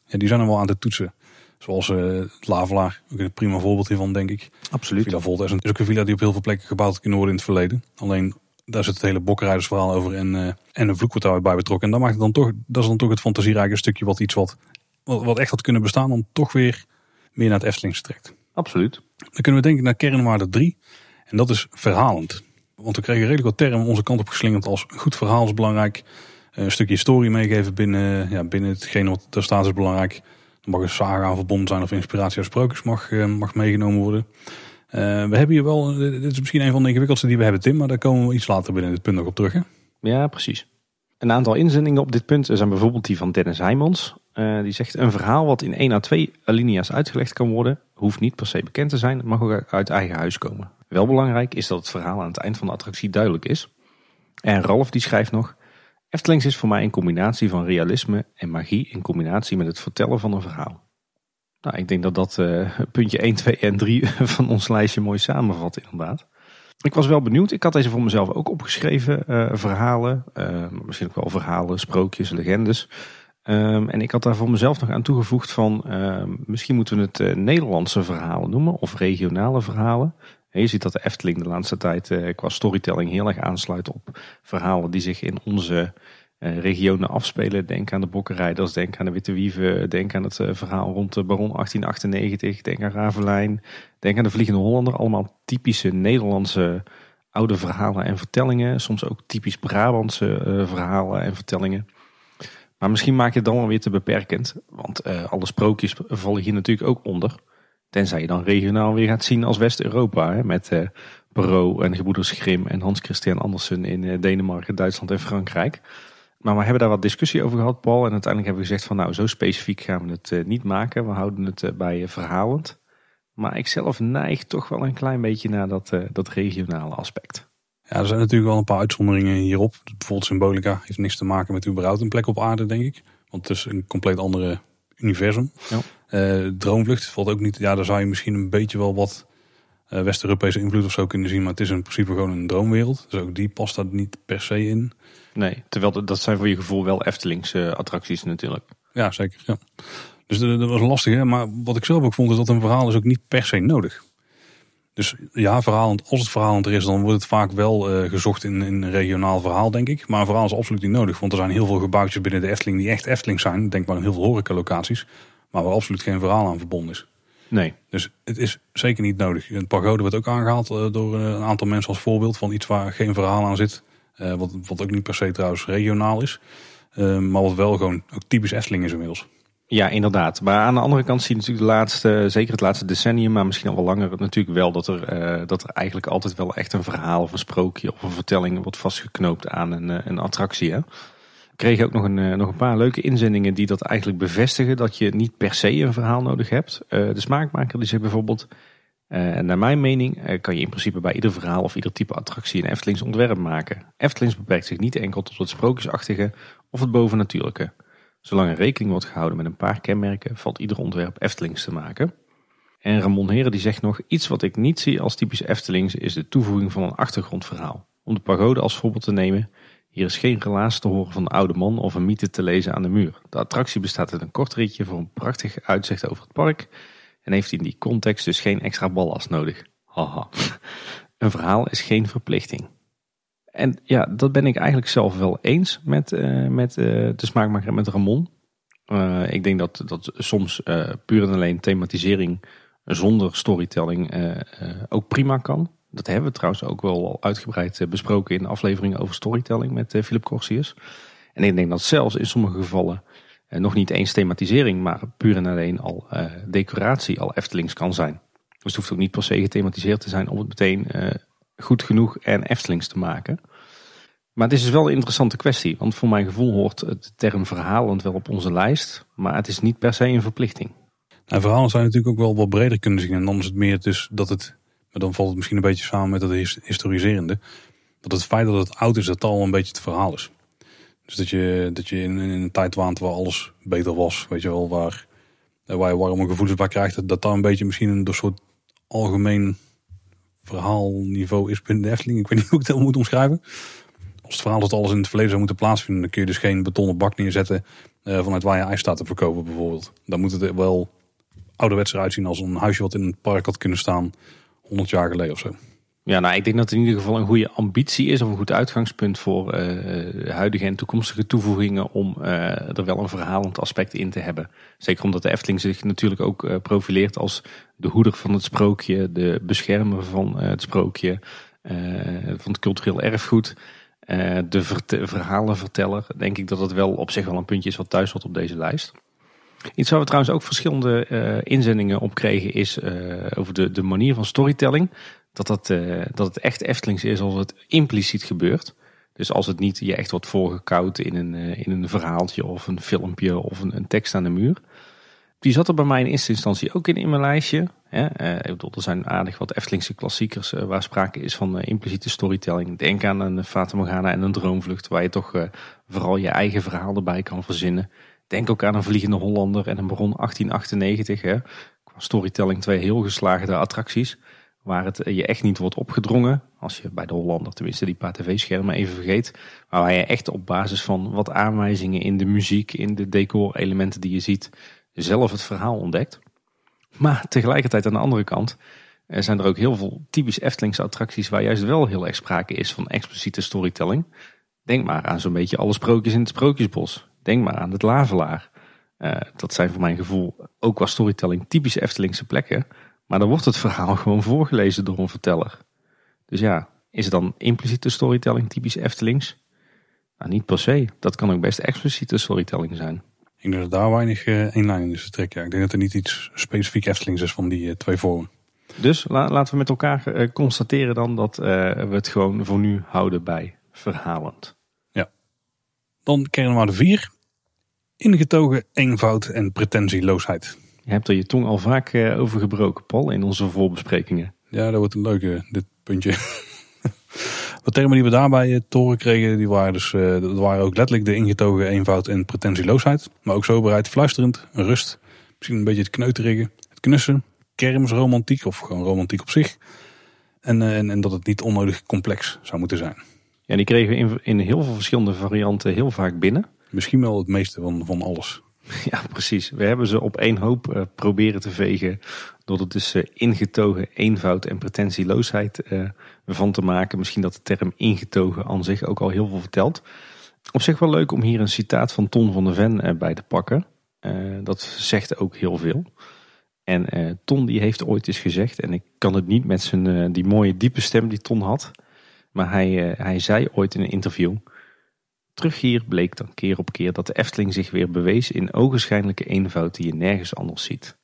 ja, die zijn er wel aan te toetsen. Zoals uh, het Lavelaar, ook een prima voorbeeld hiervan denk ik. Absoluut. Villa Volta is ook een villa die op heel veel plekken gebouwd kunnen worden in het verleden. Alleen daar zit het hele bokkenrijdersverhaal over en, uh, en een vloek wordt bij betrokken. En dat maakt het dan toch, dat is dan toch het fantasierijke stukje wat iets wat, wat, echt had kunnen bestaan, dan toch weer meer naar het Eftelingse trekt. Absoluut. Dan kunnen we denken naar kernwaarde 3. En dat is verhalend. Want we kregen redelijk wat termen onze kant op geslingerd als goed verhaal is belangrijk. Eh, een stukje historie meegeven binnen, ja, binnen hetgene wat er staat is belangrijk. Mag een saga aan verbonden zijn of inspiratie uit sprookjes mag, eh, mag meegenomen worden. Uh, we hebben hier wel, dit is misschien een van de ingewikkeldste die we hebben Tim, maar daar komen we iets later binnen dit punt nog op terug. Ja, precies. Een aantal inzendingen op dit punt zijn bijvoorbeeld die van Dennis Heijmans. Die zegt een verhaal wat in 1 à 2 alinea's uitgelegd kan worden, hoeft niet per se bekend te zijn, mag ook uit eigen huis komen. Wel belangrijk is dat het verhaal aan het eind van de attractie duidelijk is. En Ralf die schrijft nog, Eftelings is voor mij een combinatie van realisme en magie in combinatie met het vertellen van een verhaal. Nou, ik denk dat dat uh, puntje 1, 2 en 3 van ons lijstje mooi samenvat inderdaad. Ik was wel benieuwd. Ik had deze voor mezelf ook opgeschreven. Uh, verhalen, uh, misschien ook wel verhalen, sprookjes, legendes. Um, en ik had daar voor mezelf nog aan toegevoegd van... Uh, misschien moeten we het Nederlandse verhalen noemen of regionale verhalen. Je ziet dat de Efteling de laatste tijd uh, qua storytelling heel erg aansluit op verhalen die zich in onze uh, regionen afspelen. Denk aan de Bokkenrijders, denk aan de Witte Wieven, denk aan het uh, verhaal rond de Baron 1898, denk aan Ravelijn, denk aan de Vliegende Hollander. Allemaal typische Nederlandse oude verhalen en vertellingen. Soms ook typisch Brabantse verhalen en vertellingen. Maar misschien maak je het dan wel weer te beperkend. Want alle sprookjes vallen hier natuurlijk ook onder. Tenzij je dan regionaal weer gaat zien als West-Europa. Met uh, Perrault en Gebroeders Grimm en Hans Christian Andersen in uh, Denemarken, Duitsland en Frankrijk. Maar we hebben daar wat discussie over gehad, Paul. En uiteindelijk hebben we gezegd van nou, zo specifiek gaan we het uh, niet maken. We houden het bij verhalend. Maar ik zelf neig toch wel een klein beetje naar dat, dat regionale aspect. Ja, er zijn natuurlijk wel een paar uitzonderingen hierop. Bijvoorbeeld Symbolica heeft niks te maken met überhaupt een plek op aarde, denk ik. Want het is een compleet andere universum. Ja. Uh, Droomvlucht valt ook niet. Ja, daar zou je misschien een beetje wel wat uh, West-Europese invloed of zo kunnen zien. Maar het is in principe gewoon een droomwereld. Dus ook die past daar niet per se in. Nee, terwijl dat zijn voor je gevoel wel Eftelingse attracties natuurlijk. Ja, zeker. Ja. Dus dat, dat was lastig. Hè? Maar wat ik zelf ook vond is dat een verhaal is ook niet per se nodig. Dus ja, verhalend, als het verhalend er is, dan wordt het vaak wel uh, gezocht in, in een regionaal verhaal, denk ik. Maar een verhaal is absoluut niet nodig. Want er zijn heel veel gebouwtjes binnen de Efteling die echt Efteling zijn. Denk maar aan heel veel horecalocaties. Maar waar absoluut geen verhaal aan verbonden is. Nee. Dus het is zeker niet nodig. Een pagode wordt ook aangehaald uh, door uh, een aantal mensen als voorbeeld van iets waar geen verhaal aan zit. wat, wat ook niet per se trouwens regionaal is. maar wat wel gewoon ook typisch Efteling is inmiddels. Ja, inderdaad. Maar aan de andere kant zie je natuurlijk de laatste, zeker het laatste decennium, maar misschien al wel langer, natuurlijk wel dat er, dat er eigenlijk altijd wel echt een verhaal of een sprookje of een vertelling wordt vastgeknoopt aan een, eh, een attractie. Hè? Kregen ook nog een, uh, nog een paar leuke inzendingen die dat eigenlijk bevestigen dat je niet per se een verhaal nodig hebt. Uh, de smaakmaker die zegt bijvoorbeeld, naar mijn mening kan je in principe bij ieder verhaal of ieder type attractie een Eftelings ontwerp maken. Eftelings beperkt zich niet enkel tot het sprookjesachtige of het bovennatuurlijke. Zolang er rekening wordt gehouden met een paar kenmerken, valt ieder ontwerp Eftelings te maken. En Ramon Heren die zegt nog, iets wat ik niet zie als typisch Eftelings is de toevoeging van een achtergrondverhaal. Om de pagode als voorbeeld te nemen, hier is geen relaas te horen van een oude man of een mythe te lezen aan de muur. De attractie bestaat uit een kort ritje voor een prachtig uitzicht over het park en heeft in die context dus geen extra ballast nodig. Haha. Een verhaal is geen verplichting. En ja, dat ben ik eigenlijk zelf wel eens met, uh, met uh, de smaakmaker met Ramon. Uh, ik denk dat, dat soms puur en alleen thematisering zonder storytelling ook prima kan. Dat hebben we trouwens ook wel uitgebreid besproken in de aflevering over storytelling met Philip Corsius. En ik denk dat zelfs in sommige gevallen nog niet eens thematisering, maar puur en alleen al decoratie al Eftelings kan zijn. Dus het hoeft ook niet per se gethematiseerd te zijn om het meteen goed genoeg en Eftelings te maken. Maar het is dus wel een interessante kwestie. Want voor mijn gevoel hoort het term verhalend wel op onze lijst. Maar het is niet per se een verplichting. En verhalen zijn natuurlijk ook wel wat breder kunnen zien. En dan is het meer dus dat het, maar dan valt het misschien een beetje samen met het historiserende. Dat het feit dat het oud is, dat al een beetje het verhaal is. Dus dat je, dat je in, een tijd waant waar alles beter was. Weet je wel, waar, waar je warme gevoelens bij krijgt. Dat dat een beetje misschien een soort algemeen verhaalniveau is binnen de Efteling. Ik weet niet hoe ik het moet omschrijven. Als het verhaal dat alles in het verleden zou moeten plaatsvinden, dan kun je dus geen betonnen bak neerzetten uh, vanuit waar je ijs staat te verkopen bijvoorbeeld. Dan moet het wel ouderwets eruit zien als een huisje wat in het park had kunnen staan 100 jaar geleden of zo. Ja, nou, ik denk dat het in ieder geval een goede ambitie is of een goed uitgangspunt voor uh, huidige en toekomstige toevoegingen om uh, er wel een verhalend aspect in te hebben. Zeker omdat de Efteling zich natuurlijk ook uh, profileert als de hoeder van het sprookje, de beschermer van het sprookje, van het cultureel erfgoed. de verhalenverteller, denk ik dat het wel op zich wel een puntje is wat thuis hoort op deze lijst. Iets waar we trouwens ook verschillende inzendingen op kregen is over de, de manier van storytelling dat, dat, uh, dat het echt Eftelings is als het impliciet gebeurt. Dus als het niet je echt wordt voorgekoud in een, in een verhaaltje of een filmpje of een, een, tekst aan de muur. Die zat er bij mij in eerste instantie ook in, in mijn lijstje. Hè. Ik bedoel, er zijn aardig wat Eftelingse klassiekers waar sprake is van impliciete storytelling. Denk aan een Fata Morgana en een Droomvlucht waar je toch vooral je eigen verhaal erbij kan verzinnen. Denk ook aan een Vliegende Hollander en een Baron 1898. Hè. Qua storytelling twee heel geslaagde attracties waar het je echt niet wordt opgedrongen. Als je bij de Hollander tenminste die paar tv-schermen even vergeet. Maar waar je echt op basis van wat aanwijzingen in de muziek, in de decorelementen die je ziet, zelf het verhaal ontdekt. Maar tegelijkertijd aan de andere kant zijn er ook heel veel typisch Eftelingse attracties waar juist wel heel erg sprake is van expliciete storytelling. Denk maar aan zo'n beetje alle sprookjes in het Sprookjesbos. Denk maar aan het Lavelaar. Uh, dat zijn voor mijn gevoel ook qua storytelling typisch Eftelingse plekken maar dan wordt het verhaal gewoon voorgelezen door een verteller. Dus ja, is het dan impliciete storytelling typisch Eftelings? Nou, niet per se. Dat kan ook best expliciete storytelling zijn. Ik denk dat daar weinig uh, eenlijn is te trekken. Ik denk dat er niet iets specifiek Eftelings is van die uh, twee vormen. Dus laten we met elkaar uh, constateren dan dat we het gewoon voor nu houden bij verhalend. Ja. Dan kern de vier. Ingetogen eenvoud en pretentieloosheid. Je hebt er je tong al vaak uh, over gebroken, Paul, in onze voorbesprekingen. Ja, dat wordt een leuke, dit puntje. Wat termen die we daarbij te horen kregen, die waren, dus, uh, dat waren ook letterlijk de ingetogen eenvoud en pretentieloosheid. Maar ook soberheid, fluisterend, rust, misschien een beetje het kneuterige, het knussen, kermisromantiek of gewoon romantiek op zich. En, en, en dat het niet onnodig complex zou moeten zijn. Ja, die kregen we in, in heel veel verschillende varianten heel vaak binnen. Misschien wel het meeste van, van alles. Ja, precies. We hebben ze op één hoop uh, proberen te vegen. Door er dus uh, ingetogen eenvoud en pretentieloosheid uh, van te maken. Misschien dat de term ingetogen aan zich ook al heel veel vertelt. Op zich wel leuk om hier een citaat van Ton van der Ven bij te pakken. dat zegt ook heel veel. En Ton die heeft ooit eens gezegd, en ik kan het niet met zijn die mooie diepe stem die Ton had. Maar hij, hij zei ooit in een interview... Terug hier bleek dan keer op keer dat de Efteling zich weer bewees in ogenschijnlijke eenvoud die je nergens anders ziet.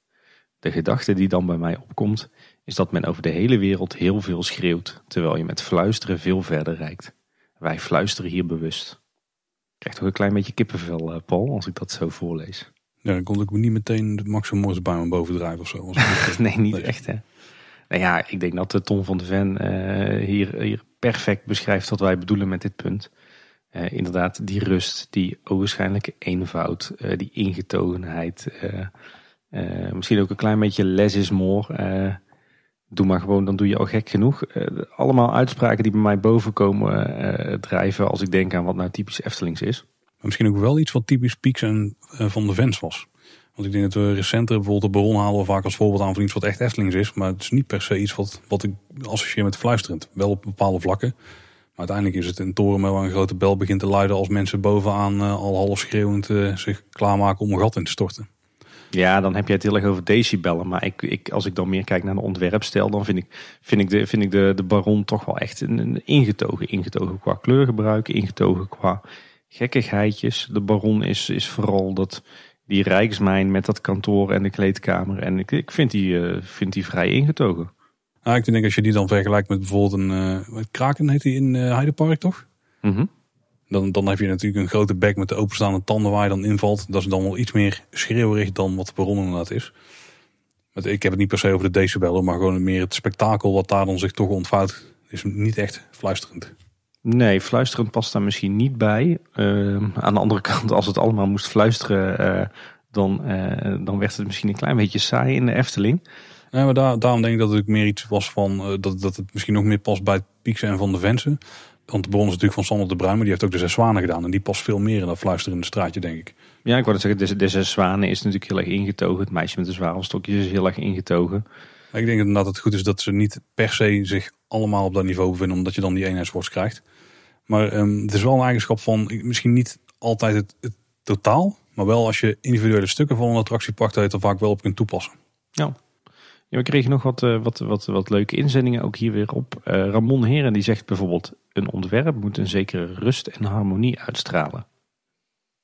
De gedachte die dan bij mij opkomt, is dat men over de hele wereld heel veel schreeuwt, terwijl je met fluisteren veel verder reikt. Wij fluisteren hier bewust. Ik krijg toch een klein beetje kippenvel, eh, Paul, als ik dat zo voorlees. Ja, dan kon ik niet meteen de Maximus bij me bovendrijven of zo. nee, niet echt hè. Nou ja, ik denk dat de Tom van de Ven uh, hier, hier perfect beschrijft wat wij bedoelen met dit punt. Uh, inderdaad, die rust, die ogenschijnlijke eenvoud, uh, die ingetogenheid. Uh, misschien ook een klein beetje less is more. doe maar gewoon, dan doe je al gek genoeg. allemaal uitspraken die bij mij boven komen drijven als ik denk aan wat nou typisch Eftelings is. Maar misschien ook wel iets wat typisch Pieks en Van de Vens was. Want ik denk dat we recenter bijvoorbeeld de Baron halen vaak als voorbeeld aan van iets wat echt Eftelings is. Maar het is niet per se iets wat, wat ik associeer met fluisterend. Wel op bepaalde vlakken. Maar uiteindelijk is het een toren waar een grote bel begint te luiden als mensen bovenaan al half schreeuwend zich klaarmaken om een gat in te storten. Ja, dan heb je het heel erg over decibellen. Maar ik, ik, als ik dan meer kijk naar de ontwerpstijl, dan vind ik, vind ik, de, vind ik de, de Baron toch wel echt een, ingetogen. Ingetogen qua kleurgebruik, ingetogen qua gekkigheidjes. De Baron is, is vooral dat, die Rijksmijn met dat kantoor en de kleedkamer. En ik, ik vind, die, uh, vind die vrij ingetogen. Nou, ik denk als je die dan vergelijkt met bijvoorbeeld een uh, Kraken heet die in uh, Heidepark toch? Mm dan, dan heb je natuurlijk een grote bek met de openstaande tanden waar je dan invalt. Dat is dan wel iets meer schreeuwerig dan wat de baron inderdaad is. Ik heb het niet per se over de decibellen, maar gewoon meer het spektakel wat daar dan zich toch ontvouwt. Is niet echt fluisterend. Nee, fluisterend past daar misschien niet bij. Uh, aan de andere kant, als het allemaal moest fluisteren, uh, dan, dan werd het misschien een klein beetje saai in de Efteling. Ja, maar daar, daarom denk ik dat het meer iets was van uh, dat, dat het misschien nog meer past bij het Piekse en van de Vensen. Want de bron is natuurlijk van Sander de Bruin, maar die heeft ook de Zes Zwanen gedaan. En die past veel meer in dat fluisterende straatje, denk ik. Ja, ik wou zeggen, de, de Zes Zwanen is natuurlijk heel erg ingetogen. Het meisje met de zwavelstokjes is heel erg ingetogen. Ik denk dat het goed is dat ze niet per se zich allemaal op dat niveau bevinden, omdat je dan die eenheidsworst krijgt. Maar um, het is wel een eigenschap van misschien niet altijd het, het, totaal, maar wel als je individuele stukken van een attractie pakt, dat je het er vaak wel op kunt toepassen. Ja. We kregen nog wat, uh, wat, wat, wat leuke inzendingen ook hier weer op. Uh, Ramon Heren die zegt bijvoorbeeld... een ontwerp moet een zekere rust en harmonie uitstralen.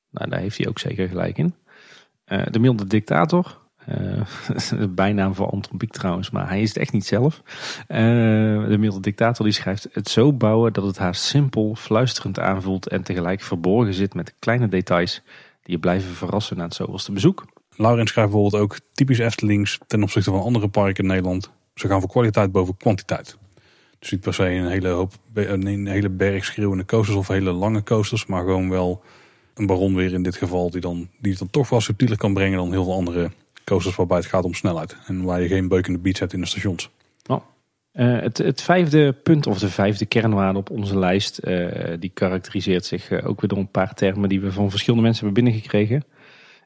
Nou, daar heeft hij ook zeker gelijk in. Uh, de milde dictator... bijnaam voor Anton Pieck trouwens, maar hij is het echt niet zelf. de milde dictator die schrijft... het zo bouwen dat het haar simpel, fluisterend aanvoelt... en tegelijk verborgen zit met kleine details... die je blijven verrassen na het zoveelste bezoek. Laurens schrijft bijvoorbeeld ook typisch Eftelings ten opzichte van andere parken in Nederland. Ze gaan voor kwaliteit boven kwantiteit. Dus niet per se een hele, hoop, een hele berg schreeuwende coasters of hele lange coasters. Maar gewoon wel een baron weer in dit geval. Die, dan, die dan toch wel subtieler kan brengen dan heel veel andere coasters waarbij het gaat om snelheid. En waar je geen beukende beats hebt in de stations. Uh, het, het, vijfde punt of de vijfde kernwaarde op onze lijst. Uh, die karakteriseert zich uh, ook weer door een paar termen die we van verschillende mensen hebben binnengekregen.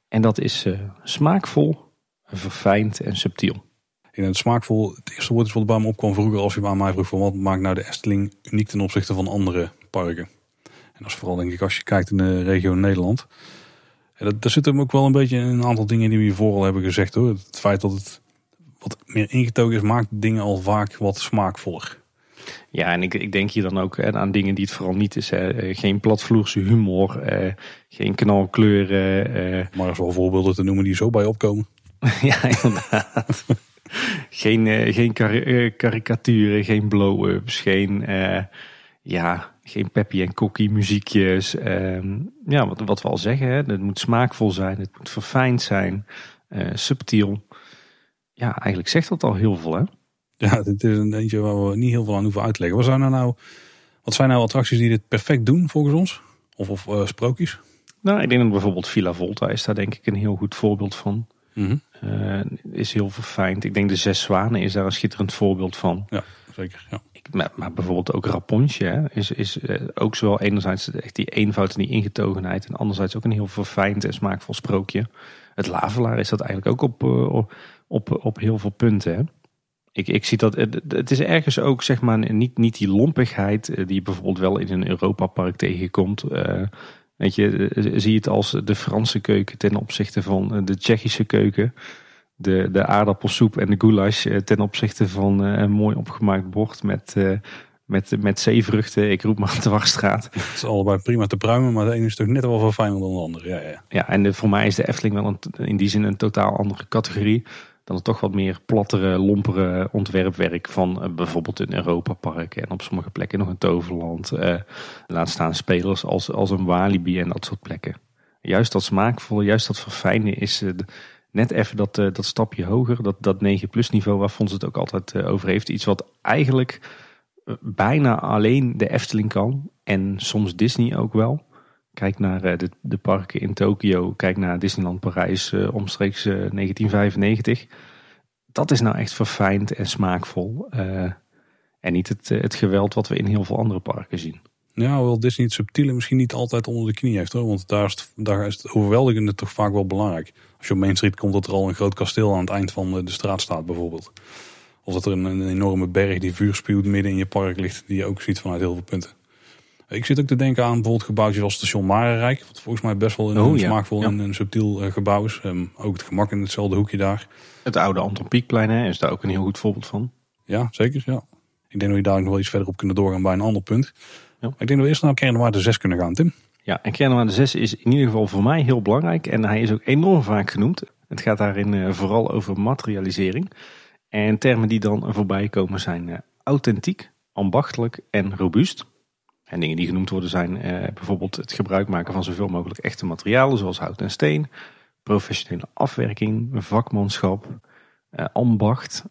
En dat is uh, smaakvol, verfijnd en subtiel. In het smaakvol, het eerste woord wat bij me opkwam vroeger als je aan mij vroeg van wat maakt nou de Efteling uniek ten opzichte van andere parken. En dat is vooral denk ik als je kijkt in de regio Nederland. En dat, daar zitten ook wel een beetje een aantal dingen die we hiervoor al hebben gezegd hoor. Het feit dat het wat meer ingetogen is maakt dingen al vaak wat smaakvoller. Ja, en ik, ik denk hier dan ook hè, aan dingen die het vooral niet is. Hè. Eh, geen platvloerse humor, eh, geen knalkleuren. Eh. Maar wel voorbeelden te noemen die zo bij opkomen. ja, inderdaad. geen uh, geen kar karikaturen, geen blow-ups, geen, uh, ja, geen peppy en cookie muziekjes. Ehm, ja, wat, wat we al zeggen, hè, het moet smaakvol zijn, het moet verfijnd zijn, subtiel. Ja, eigenlijk zegt dat al heel veel, hè? Ja, dit is een eentje waar we niet heel veel aan hoeven uitleggen. Wat zijn nou, nou, wat zijn nou attracties die dit perfect doen volgens ons? Of, of uh, sprookjes? Nou, ik denk dat bijvoorbeeld Villa Volta is daar denk ik een heel goed voorbeeld van. Mm uh, is heel verfijnd. Ik denk de Zes Zwanen is daar een schitterend voorbeeld van. Ja, zeker. Ja. Ik, maar, maar, bijvoorbeeld ook Rapunzel hè, is, is uh, ook zowel enerzijds echt die eenvoud en die ingetogenheid. En anderzijds ook een heel verfijnd en smaakvol sprookje. Het Lavelaar is dat eigenlijk ook op, op, op, op heel veel punten. Hè. Ik, ik zie dat het, is ergens ook zeg maar niet, niet die lompigheid eh, die je bijvoorbeeld wel in een Europa-park tegenkomt. Uh, weet je, eh, zie je het als de Franse keuken ten opzichte van de Tsjechische keuken. De, de aardappelsoep en de goulash ten opzichte van een mooi opgemaakt bord met, met, met zeevruchten. Ik roep maar dwarsstraat. Het is allebei prima te pruimen, maar de ene is toch net wel veel fijner dan de andere. Ja, ja. ja en voor mij is de Efteling wel een, in die zin een totaal andere categorie dan het toch wat meer plattere, lompere ontwerpwerk van uh, bijvoorbeeld een Europa-park en op sommige plekken nog een Toverland. Uh, laat staan spelers als, als een Walibi en dat soort plekken. Juist dat smaakvolle, juist dat verfijnen is uh, net even dat, dat stapje hoger. Dat, dat 9 plus niveau waar Fons het ook altijd over heeft. Iets wat eigenlijk bijna alleen de Efteling kan en soms Disney ook wel. Kijk naar eh, de, de parken in Tokio. Kijk naar Disneyland Parijs uh, omstreeks 1995. Eh, dat is nou echt verfijnd en smaakvol. en niet het, het geweld wat we in heel veel andere parken zien. Ja, wel Disney het subtiele misschien niet altijd onder de knie heeft. Hoor. Want daar is, het, daar is het overweldigende toch vaak wel belangrijk. Als je op Main Street komt dat er al een groot kasteel aan het eind van de straat staat bijvoorbeeld. Of dat er een, een enorme berg die vuur spuwt midden in je park ligt. Die je ook ziet vanuit heel veel punten. Ik zit ook te denken aan bijvoorbeeld gebouwtjes als station Marenrijk. Wat volgens mij best wel een, Oh, ja. smaakvol Ja. en een subtiel eh, gebouw is. Ehm, ook het gemak in hetzelfde hoekje daar. Het oude Anton Pieckplein hè, is daar ook een heel goed voorbeeld van. Ja, zeker. Ja. Ik denk dat we daar nog wel iets verder op kunnen doorgaan bij een ander punt. Ja. Ik denk dat we eerst naar kernwaarde 6 kunnen gaan, Tim. Ja, en kernwaarde 6 is in ieder geval voor mij heel belangrijk. En hij is ook enorm vaak genoemd. Het gaat daarin eh, vooral over materialisering. En termen die dan voorbij komen zijn eh, authentiek, ambachtelijk en robuust. En dingen die genoemd worden zijn eh, bijvoorbeeld het gebruik maken van zoveel mogelijk echte materialen zoals hout en steen. Professionele afwerking, vakmanschap, eh, ambacht.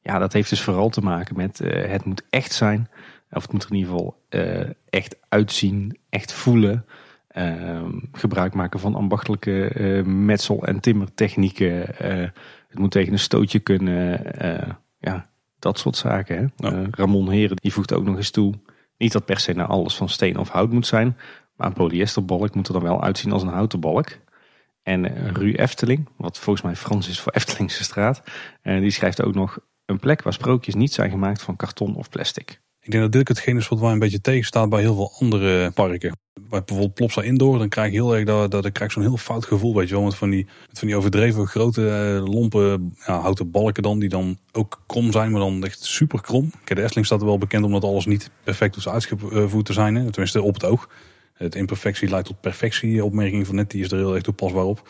Ja, dat heeft dus vooral te maken met eh, het moet echt zijn. Of het moet er in ieder geval eh, echt uitzien, echt voelen. Ehm, gebruik maken van ambachtelijke eh, metsel- en timmertechnieken. Eh, het moet tegen een stootje kunnen. eh, ja, dat soort zaken. Hè? Ja. Ramon Heren die voegt ook nog eens toe. Niet dat per se naar alles van steen of hout moet zijn. Maar een polyesterbalk moet er dan wel uitzien als een houten balk. En eh, Ru Efteling, wat volgens mij Frans is voor Eftelingse straat. eh, die schrijft ook nog een plek waar sprookjes niet zijn gemaakt van karton of plastic. Ik denk dat dit ook hetgeen is wat wij een beetje tegenstaat bij heel veel andere parken. Bij bijvoorbeeld Plopsa Indoor, dan krijg je heel erg dat, dat ik krijg zo'n heel fout gevoel, weet je wel. Met van die, van die overdreven grote eh, lompe ja, houten balken dan, die dan ook krom zijn, maar dan echt super krom. Kijk, de Efteling staat er wel bekend omdat alles niet perfect hoeft uitgevoerd te zijn. Tenminste op het oog. Het imperfectie leidt tot perfectie, opmerking van net, die is er heel erg toepasbaar op.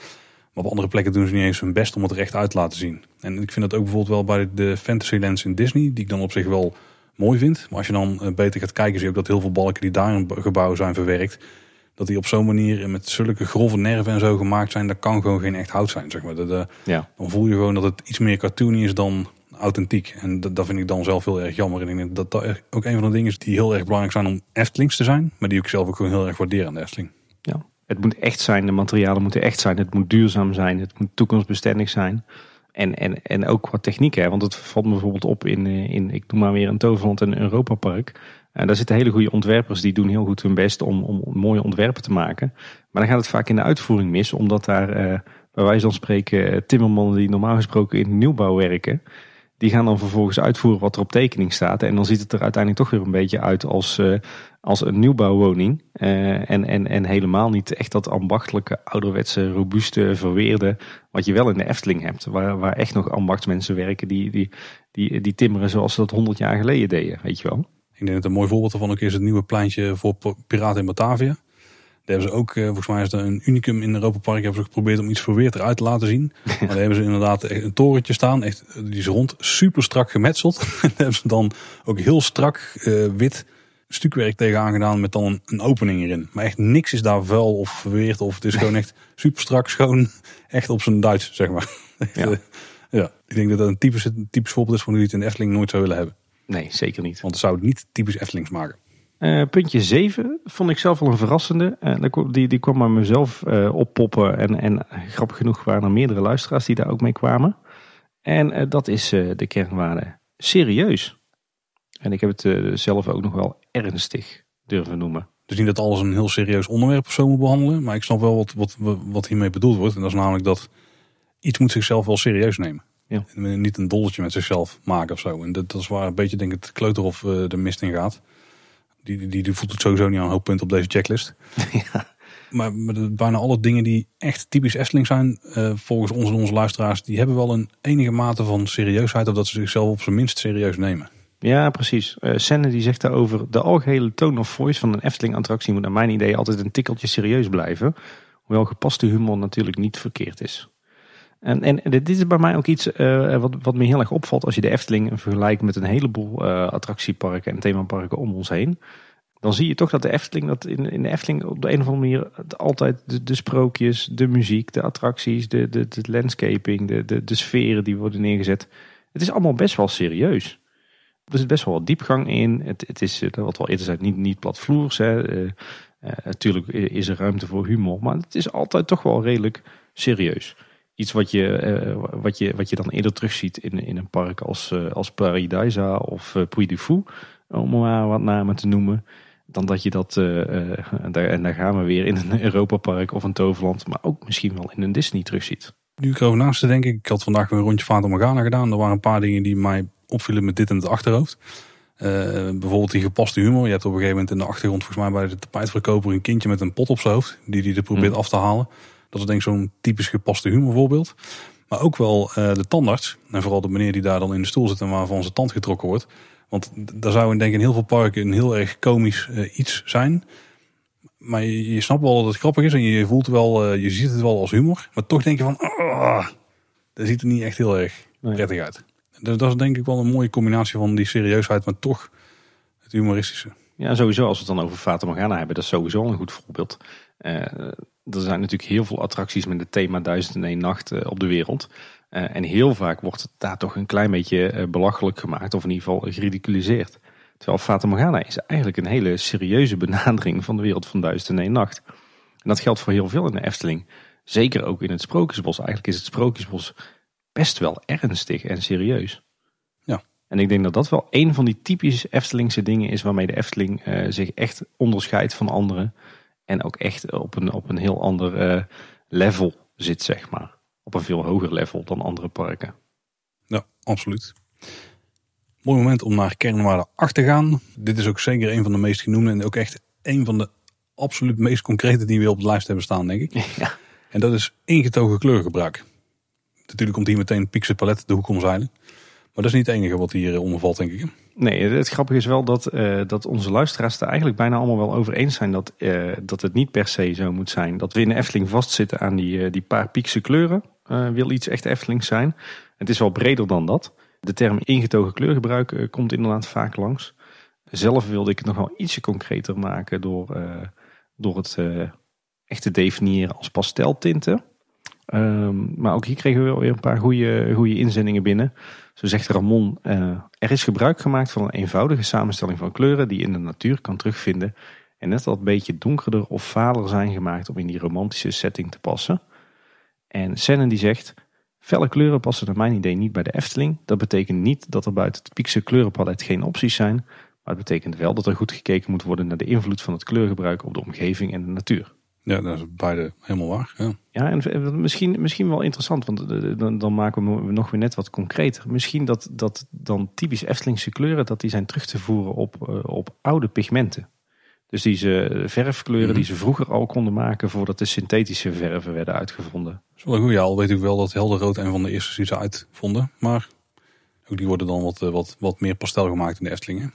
Maar op andere plekken doen ze niet eens hun best om het er echt uit te laten zien. En ik vind dat ook bijvoorbeeld wel bij de Fantasylands in Disney, die ik dan op zich wel mooi vind. Maar als je dan eh, beter gaat kijken, zie je ook dat heel veel balken die daar in gebouw zijn verwerkt, dat die op zo'n manier en met zulke grove nerven en zo gemaakt zijn, dat kan gewoon geen echt hout zijn. Zeg maar. dat, eh, Ja, dan voel je gewoon dat het iets meer cartoony is dan authentiek. En dat, dat vind ik dan zelf heel erg jammer. En ik denk dat dat ook een van de dingen is die heel erg belangrijk zijn om Eftelings te zijn. Maar die ik zelf ook gewoon heel erg waardeer aan de Efteling. ja. Het moet echt zijn, de materialen moeten echt zijn. Het moet duurzaam zijn, het moet toekomstbestendig zijn. En, en, en ook qua techniek, hè? want het valt me bijvoorbeeld op in, eh, in ik noem maar weer een Toverland en Europa Park. En daar zitten hele goede ontwerpers die doen heel goed hun best om, om mooie ontwerpen te maken. Maar dan gaat het vaak in de uitvoering mis, omdat daar eh, bij wijze van spreken eh, timmermannen die normaal gesproken in nieuwbouw werken, die gaan dan vervolgens uitvoeren wat er op tekening staat. En dan ziet het er uiteindelijk toch weer een beetje uit als, eh, als een nieuwbouwwoning. Eh, en, en, en helemaal niet echt dat ambachtelijke, ouderwetse, robuuste, verweerde. Wat je wel in de Efteling hebt. Waar, waar echt nog ambachtsmensen werken die, die, die, die timmeren zoals ze dat honderd jaar geleden deden. Weet je wel. Ik denk dat een mooi voorbeeld daarvan ook is het nieuwe pleintje voor Piraten in Batavia. Daar hebben ze ook, eh, volgens mij is dat een unicum in Europa Park, hebben ze geprobeerd om iets verweerd eruit te laten zien. Maar daar hebben ze inderdaad een torentje staan, echt, die is rond, super strak gemetseld. En daar hebben ze dan ook heel strak eh, wit stukwerk tegenaan gedaan met dan een, opening erin. Maar echt niks is daar vuil of verweerd of het is gewoon echt super strak, schoon, echt op zijn Duits, zeg maar. Ja. eh, ja. Ik denk dat dat een typisch, een typisch voorbeeld is van hoe je het in de Efteling nooit zou willen hebben. Nee, zeker niet. Want het zou het niet typisch Eftelings maken. Eh, puntje 7 vond ik zelf wel een verrassende. Kwam- die, die kwam bij mezelf eh, oppoppen. En, en grappig genoeg waren er meerdere luisteraars die daar ook mee kwamen. En eh, dat is eh, de kernwaarde serieus. En ik heb het zelf ook nog wel ernstig durven noemen. Dus niet dat alles een heel serieus onderwerp of zo moet behandelen. Maar ik snap wel wat, wat, wat hiermee bedoeld wordt. En dat is namelijk dat iets moet zichzelf wel serieus nemen. Ja. En niet een dolletje met zichzelf maken of zo. En dat, dat is waar een beetje denk ik het kleuterhof eh, de mist in gaat. Die, die, die voelt het sowieso niet aan een hoop punten op deze checklist. ja. Maar, maar de- bijna alle dingen die echt typisch Efteling zijn, eh, volgens ons en onze luisteraars, die hebben wel een enige mate van serieusheid. Of dat ze zichzelf op zijn minst serieus nemen. Ja, precies. Eh Senne die zegt daarover... de algehele tone of voice van een Efteling-attractie... moet naar mijn idee altijd een tikkeltje serieus blijven. Hoewel gepaste humor natuurlijk niet verkeerd is. En, en dit is bij mij ook iets eh, wat, wat me heel erg opvalt... als je de Efteling vergelijkt met een heleboel eh, attractieparken en themaparken om ons heen. Dan zie je toch dat de Efteling, dat in, in de Efteling op de een of andere manier... altijd de, sprookjes, de muziek, de attracties, de, de, de landscaping... De, de, de sferen die worden neergezet. Het is allemaal best wel serieus. Er zit best wel wat diepgang in. Het, het is, eh, wat we al eerder zei, niet, niet platvloers. Hè. Eh, eh, natuurlijk is er ruimte voor humor. Maar het is altijd toch wel redelijk serieus. Iets wat je, wat je, wat je dan eerder terugziet in, in een park als, eh, als Paradisa of Puy du Fou. Om maar wat namen te noemen. Dan dat je dat, daar, en daar gaan we weer in een Europa park of een Toverland. Maar ook misschien wel in een Disney terugziet. Nu ik erover naast te denken, ik had vandaag een rondje Fata Morgana gedaan. Er waren een paar dingen die mij opvielen met dit in het achterhoofd. bijvoorbeeld die gepaste humor. Je hebt op een gegeven moment in de achtergrond volgens mij bij de tapijtverkoper een kindje met een pot op zijn hoofd. Die die er probeert Mm. af te halen. Dat is denk ik zo'n typisch gepaste humor voorbeeld. Maar ook wel eh, de tandarts. En vooral de meneer die daar dan in de stoel zit en waarvan zijn tand getrokken wordt. Want daar zou in denk ik in heel veel parken een heel erg komisch eh, iets zijn. Maar je, je snapt wel dat het grappig is en je voelt wel, eh, je ziet het wel als humor. Maar toch denk je van, ah, dat ziet er niet echt heel erg prettig uit. Dat is denk ik wel een mooie combinatie van die serieusheid, maar toch het humoristische. Ja, sowieso als we het dan over Fata Morgana hebben, dat is sowieso een goed voorbeeld. Eh, er zijn natuurlijk heel veel attracties met het thema 1001 nacht eh, op de wereld. Eh, en heel vaak wordt het daar toch een klein beetje belachelijk gemaakt, of in ieder geval geridiculiseerd. Terwijl Fata Morgana is eigenlijk een hele serieuze benadering van de wereld van 1001 nacht. En dat geldt voor heel veel in de Efteling. Zeker ook in het Sprookjesbos. Eigenlijk is het Sprookjesbos best wel ernstig en serieus. Ja. En ik denk dat dat wel een van die typische Eftelingse dingen is waarmee de Efteling eh, zich echt onderscheidt van anderen. En ook echt op een, op een heel ander eh, level zit, zeg maar. Op een veel hoger level dan andere parken. Ja, absoluut. Mooi moment om naar kernwaarde 8 te gaan. Dit is ook zeker een van de meest genoemde en ook echt een van de absoluut meest concrete die we op de lijst hebben staan, denk ik. Ja. En dat is ingetogen kleurgebruik. Natuurlijk komt hier meteen Pixel Palet de hoek omzeilen. Maar dat is niet het enige wat hier eh, onder valt, denk ik. Nee, het grappige is wel dat, eh, dat onze luisteraars er eigenlijk bijna allemaal wel over eens zijn dat, eh, dat het niet per se zo moet zijn. Dat we in de Efteling vastzitten aan die, die paar piekse kleuren. wil iets echt Eftelings zijn. Het is wel breder dan dat. De term ingetogen kleurgebruik komt inderdaad vaak langs. Zelf wilde ik het nog wel ietsje concreter maken door, door het echt te definiëren als pasteltinten. Ehm, maar ook hier kregen we weer een paar goede, goede inzendingen binnen. Zo zegt Ramon, eh, er is gebruik gemaakt van een eenvoudige samenstelling van kleuren die je in de natuur kan terugvinden. En net wat beetje donkerder of valer zijn gemaakt om in die romantische setting te passen. En Sennen die zegt, felle kleuren passen naar mijn idee niet bij de Efteling. Dat betekent niet dat er buiten het piekse kleurenpalet geen opties zijn. Maar het betekent wel dat er goed gekeken moet worden naar de invloed van het kleurgebruik op de omgeving en de natuur. Ja, dat is beide helemaal waar. Ja. Ja, en misschien, misschien wel interessant, want eh, dan, dan maken we nog weer net wat concreter. Misschien dat, dat dan typisch Eftelingse kleuren, dat die zijn terug te voeren op, eh, op oude pigmenten. Dus deze verfkleuren Mhm. die ze vroeger al konden maken voordat de synthetische verven werden uitgevonden. Dat is wel een goeie. Al weet ik wel dat helderrood een van de eerste die ze uitvonden. Maar ook die worden dan wat, eh, wat, wat meer pastel gemaakt in de Efteling. hè.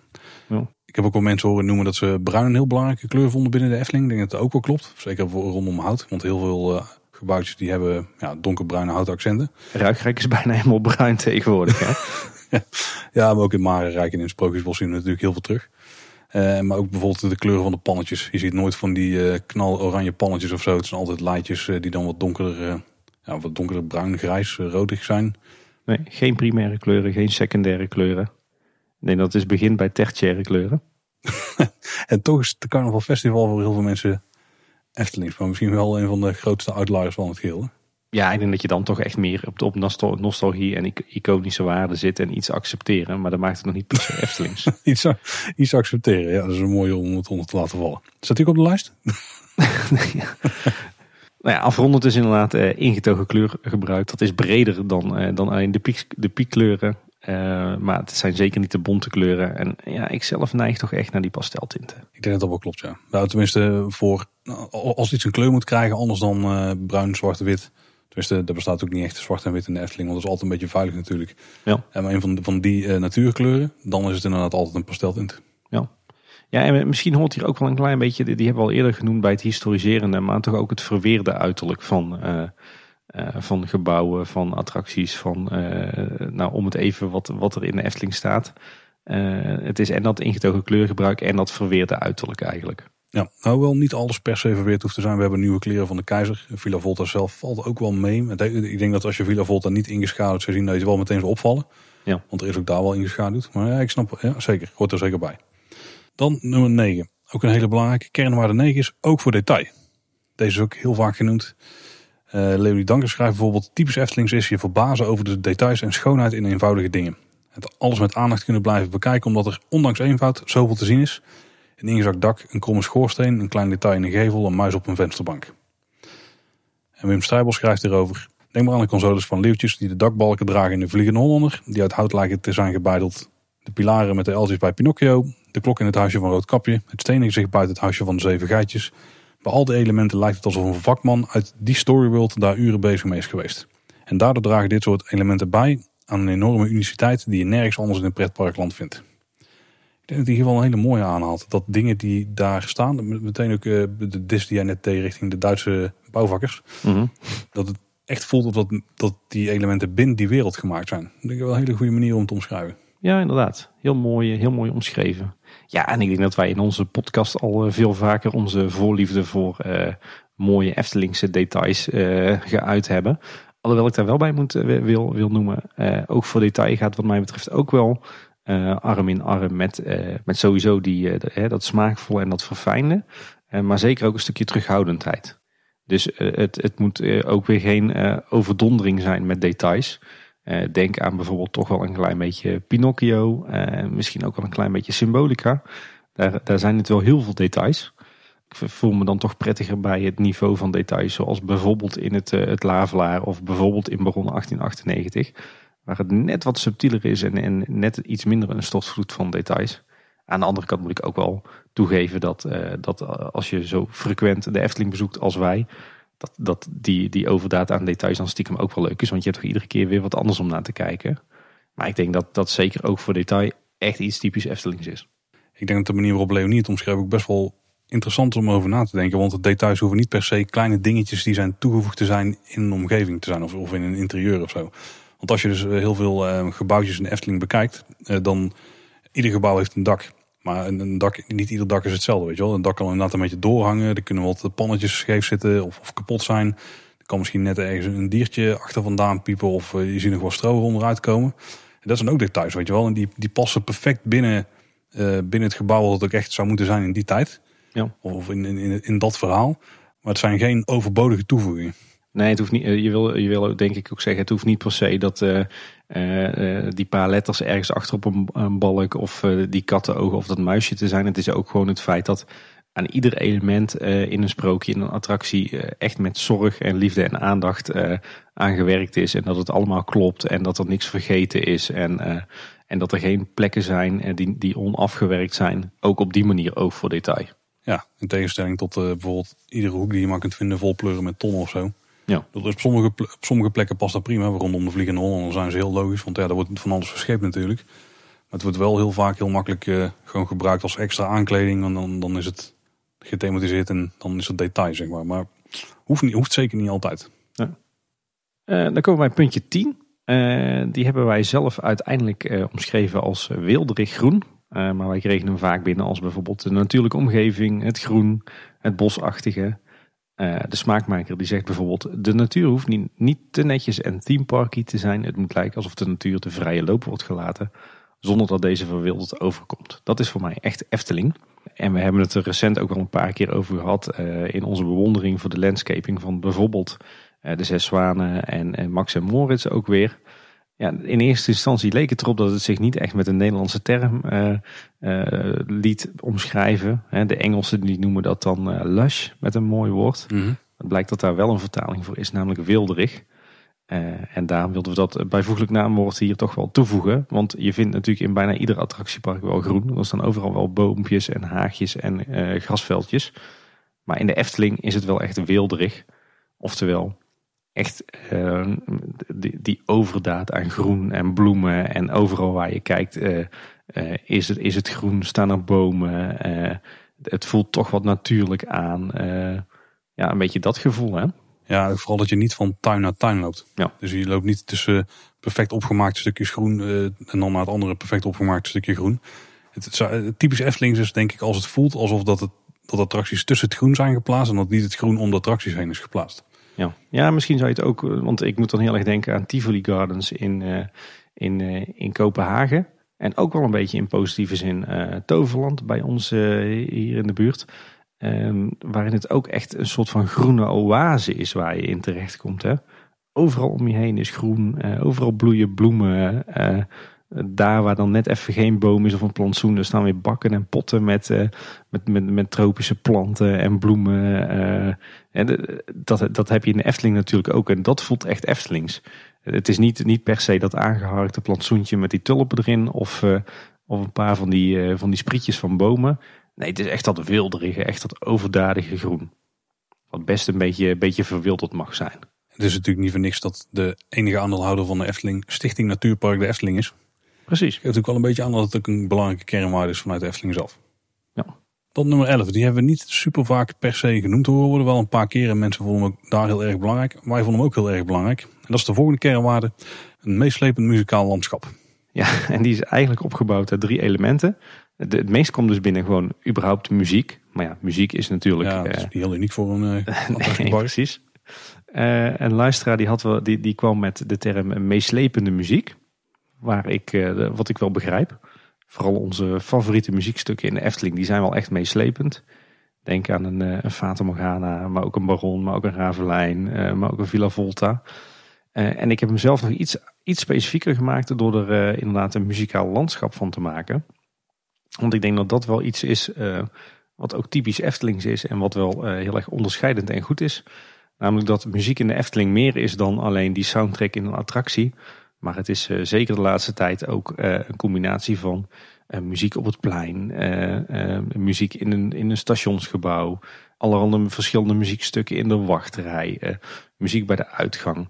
Ja. Ik heb ook wel mensen horen noemen dat ze bruin een heel belangrijke kleur vonden binnen de Efteling. Ik denk dat het ook wel klopt. Zeker voor rondom hout. Want heel veel eh, gebouwtjes die hebben ja, donkerbruine houtaccenten. Ruigrijk is bijna helemaal bruin tegenwoordig. Hè? Ja, maar ook in Marenrijk en in Sprookjesbos zien we natuurlijk heel veel terug. Eh, maar ook bijvoorbeeld de kleuren van de pannetjes. Je ziet nooit van die eh knal oranje pannetjes of zo. Het zijn altijd laadjes eh, die dan wat donkerder, eh, ja, wat donkerder bruin, grijs, eh, rodig zijn. Nee, geen primaire kleuren, geen secundaire kleuren. Nee, dat is begin bij tertiaire kleuren. En toch is het Carnaval Festival voor heel veel mensen Eftelings. Maar misschien wel een van de grootste outliers van het geheel. hè? Ja, ik denk dat je dan toch echt meer op, de, op nostal- nostalgie en ic- iconische waarde zit en iets accepteren. Maar dat maakt het nog niet per se Eftelings. iets, iets accepteren. Ja, dat is een mooie om het onder te laten vallen. Staat die op de lijst? Nou ja, afrondend is inderdaad eh, ingetogen kleurgebruik. Dat is breder dan, eh, dan alleen de, piek, de piekkleuren. Eh, maar het zijn zeker niet de bonte kleuren. En ja, ik zelf neig toch echt naar die pasteltinten. Ik denk dat dat wel klopt, ja. Nou, tenminste, voor, nou, als iets een kleur moet krijgen, anders dan eh, bruin, zwart wit. Tenminste, er bestaat ook niet echt zwart en wit in de Efteling, want dat is altijd een beetje veilig natuurlijk. Ja. En maar een van, van die eh, natuurkleuren, dan is het inderdaad altijd een pasteltint. Ja. Ja, en misschien hoort hier ook wel een klein beetje, die hebben we al eerder genoemd bij het historiserende, maar toch ook het verweerde uiterlijk van, eh, van gebouwen, van attracties, van, eh, nou om het even wat, wat er in de Efteling staat. Eh, het is en dat ingetogen kleurgebruik en dat verweerde uiterlijk eigenlijk. Ja, nou wel niet alles per se verweerd hoeft te zijn. We hebben nieuwe kleren van de keizer. Villa Volta zelf valt ook wel mee. Het- Ik denk dat als je Villa Volta niet ingeschaduwd zou zien, dat je wel meteen zou opvallen. Ja. Want er is ook daar wel ingeschaduwd. Maar ja, ik snap, ja, zeker, hoort er zeker bij. Dan nummer 9. Ook een hele belangrijke. Kernwaarde 9 is ook voor detail. Deze is ook heel vaak genoemd. Eh Leonie Danker schrijft bijvoorbeeld... Typisch Eftelings is je verbazen over de details en schoonheid in eenvoudige dingen. Het alles met aandacht kunnen blijven bekijken... omdat er ondanks eenvoud zoveel te zien is. Een ingezakt dak, een kromme schoorsteen, een klein detail in een gevel... een muis op een vensterbank. En Wim Strijbel schrijft hierover... Denk maar aan de consoles van leeuwtjes die de dakbalken dragen in de Vliegende Hollander... die uit hout lijken te zijn gebeideld. De pilaren met de L's bij Pinocchio. De klok in het huisje van Roodkapje. Het steeningezicht buiten het huisje van de zeven geitjes. Bij al die elementen lijkt het alsof een vakman uit die storyworld daar uren bezig mee is geweest. En daardoor dragen dit soort elementen bij aan een enorme uniciteit die je nergens anders in een pretparkland vindt. Ik denk dat hij hier wel een hele mooie aanhaalt. Dat dingen die daar staan, meteen ook uh, de dis die jij net deed richting de Duitse bouwvakkers. Mhm. Dat het echt voelt of dat, dat die elementen binnen die wereld gemaakt zijn. Dat denk ik wel een hele goede manier om te omschrijven. Ja, inderdaad. Heel mooi, heel mooi omschreven. Ja, en ik denk dat wij in onze podcast al eh, veel vaker onze voorliefde voor uh, mooie Eftelingse details uh, geuit hebben. Alhoewel ik daar wel bij moet, wil, wil noemen. ook voor detail gaat wat mij betreft ook wel arm in arm met, met sowieso die, dat smaakvolle en dat verfijnde. maar zeker ook een stukje terughoudendheid. Dus het, het moet ook weer geen overdondering zijn met details. Uh, denk aan bijvoorbeeld toch wel een klein beetje Pinocchio. Uh, misschien ook wel een klein beetje symbolica. Daar, daar zijn het wel heel veel details. Ik voel me dan toch prettiger bij het niveau van details. Zoals bijvoorbeeld in het, uh, het Lavelaar of bijvoorbeeld in Baron 1898. Waar het net wat subtieler is en, en net iets minder een stortvloed van details. Aan de andere kant moet ik ook wel toegeven dat, dat als je zo frequent de Efteling bezoekt als wij dat, dat die, die overdaad aan details dan stiekem ook wel leuk is. Want je hebt toch iedere keer weer wat anders om naar te kijken. Maar ik denk dat dat zeker ook voor detail echt iets typisch Eftelings is. Ik denk dat de manier waarop Leonie het omschreef ook best wel interessant is om over na te denken. Want de details hoeven niet per se kleine dingetjes die zijn toegevoegd te zijn in een omgeving te zijn. Of, of in een interieur of zo. Want als je dus eh, heel veel uh, gebouwtjes in Efteling bekijkt, uh, dan ieder gebouw heeft een dak. Maar een, dak, niet ieder dak is hetzelfde, weet je wel. Een dak kan inderdaad een beetje doorhangen. Er kunnen wat pannetjes scheef zitten of, of kapot zijn. Er kan misschien net ergens een diertje achter vandaan piepen of uh, je ziet nog wat stro onderuit komen. En dat zijn ook details, weet je wel. En die, die passen perfect binnen, uh, binnen het gebouw wat het ook echt zou moeten zijn in die tijd. Ja. Of in, in, in dat verhaal. Maar het zijn geen overbodige toevoegingen. Nee, het hoeft niet, je, wil, je wil denk ik ook zeggen, het hoeft niet per se dat uh, uh, die paar letters ergens achter op een, balk of uh, die kattenogen of dat muisje te zijn. Het is ook gewoon het feit dat aan ieder element in een sprookje, in een attractie, echt met zorg en liefde en aandacht aangewerkt is. En dat het allemaal klopt en dat er niks vergeten is. En, en dat er geen plekken zijn die, die onafgewerkt zijn. Ook op die manier oog voor detail. Ja, in tegenstelling tot bijvoorbeeld iedere hoek die je maar kunt vinden vol pleuren met tonnen of zo. Ja. Dat is op, sommige, op sommige plekken past dat prima. Rondom de Vliegende Hollander zijn ze heel logisch. Want ja, daar wordt van alles verscheept natuurlijk. Maar het wordt wel heel vaak heel makkelijk uh, gewoon gebruikt als extra aankleding. En dan, dan is het gethematiseerd en dan is het detail, zeg maar. Maar hoeft, niet, hoeft zeker niet altijd. Ja. Uh, dan komen we bij puntje 10. Uh, die hebben wij zelf uiteindelijk omschreven als weelderig groen. maar wij kregen hem vaak binnen als bijvoorbeeld de natuurlijke omgeving, het groen, het bosachtige. Uh, de smaakmaker die zegt bijvoorbeeld: De natuur hoeft niet, te netjes en themeparky te zijn. Het moet lijken alsof de natuur de vrije loop wordt gelaten. Zonder dat deze verwilderd overkomt. Dat is voor mij echt Efteling. En we hebben het er recent ook al een paar keer over gehad. Uh, in onze bewondering voor de landscaping van bijvoorbeeld uh, de Zes Zwanen en, en Max en Moritz ook weer. Ja, in eerste instantie leek het erop dat het zich niet echt met een Nederlandse term uh, uh, liet omschrijven. de Engelsen die noemen dat dan uh, lush met een mooi woord. Mm -hmm. Het blijkt dat daar wel een vertaling voor is, namelijk wilderig. en daarom wilden we dat bijvoeglijk naamwoord hier toch wel toevoegen. Want je vindt natuurlijk in bijna ieder attractiepark wel groen. Er staan overal wel boompjes en haagjes en grasveldjes. Maar in de Efteling is het wel echt wilderig. Oftewel, echt uh, die, die, overdaad aan groen en bloemen. En overal waar je kijkt uh, uh, is, het, is het groen, staan er bomen. het voelt toch wat natuurlijk aan. ja, een beetje dat gevoel hè. Ja, vooral dat je niet van tuin naar tuin loopt. Ja. Dus je loopt niet tussen perfect opgemaakte stukjes groen en dan naar het andere perfect opgemaakte stukje groen. Het, het, het typisch Eftelings is denk ik als het voelt alsof dat, het, dat attracties tussen het groen zijn geplaatst en dat niet het groen om de attracties heen is geplaatst. Ja. ja, misschien zou je het ook, want ik moet dan heel erg denken aan Tivoli Gardens in, uh, in, uh, in Kopenhagen. En ook wel een beetje in positieve zin Toverland bij ons hier in de buurt. Um, waarin het ook echt een soort van groene oase is waar je in terecht komt. Hè? Overal om je heen is groen, overal bloeien bloemen. Daar waar dan net even geen boom is of een plantsoen, er staan weer bakken en potten met, met, met, met tropische planten en bloemen. En dat, dat heb je in de Efteling natuurlijk ook. En dat voelt echt Eftelings. Het is niet, niet per se dat aangeharkte plantsoentje met die tulpen erin. Of, Of een paar van die, van die sprietjes van bomen. Nee, het is echt dat wilderige, echt dat overdadige groen. Wat best een beetje, een beetje verwilderd mag zijn. Het is natuurlijk niet voor niks dat de enige aandeelhouder van de Efteling Stichting Natuurpark de Efteling is. Precies. Het geeft natuurlijk wel een beetje aan dat het ook een belangrijke kernwaarde is vanuit de Efteling zelf. Ja. Dan nummer 11. Die hebben we niet super vaak per se genoemd horen worden. Wel een paar keren. Mensen vonden hem ook daar heel erg belangrijk. Wij vonden hem ook heel erg belangrijk. En dat is de volgende kernwaarde. Een meeslepend muzikaal landschap. Ja, en die is eigenlijk opgebouwd uit drie elementen. het meest komt dus binnen gewoon überhaupt muziek. Maar ja, muziek is natuurlijk... Ja, dat is niet heel uniek voor een uh, nee, precies. Uh, een luisteraar die, had wel, die, die kwam met de term meeslepende muziek. Waar ik, uh, wat ik wel begrijp. Vooral onze favoriete muziekstukken in de Efteling, die zijn wel echt meeslepend. Denk aan een, een Fata Morgana, maar ook een Baron, maar ook een Ravelijn, maar ook een Villa Volta. en ik heb hem nog iets, iets specifieker gemaakt door er inderdaad een muzikaal landschap van te maken. Want ik denk dat dat wel iets is wat ook typisch Eftelings is en wat wel heel erg onderscheidend en goed is. Namelijk dat muziek in de Efteling meer is dan alleen die soundtrack in een attractie. Maar het is uh, zeker de laatste tijd ook uh, een combinatie van uh, muziek op het plein, muziek in een, in een stationsgebouw, allerhande verschillende muziekstukken in de wachtrij, muziek bij de uitgang.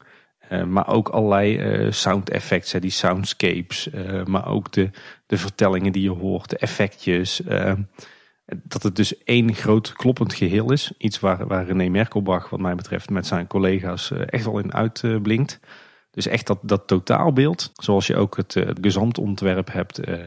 maar ook allerlei sound effects, die soundscapes, maar ook de, de vertellingen die je hoort, de effectjes. Dat het dus één groot kloppend geheel is. Iets waar, waar René Merkelbach, wat mij betreft, met zijn collega's eh, echt wel in uitblinkt. Dus echt dat, dat totaalbeeld, zoals je ook het, eh, het gezamtontwerp hebt eh,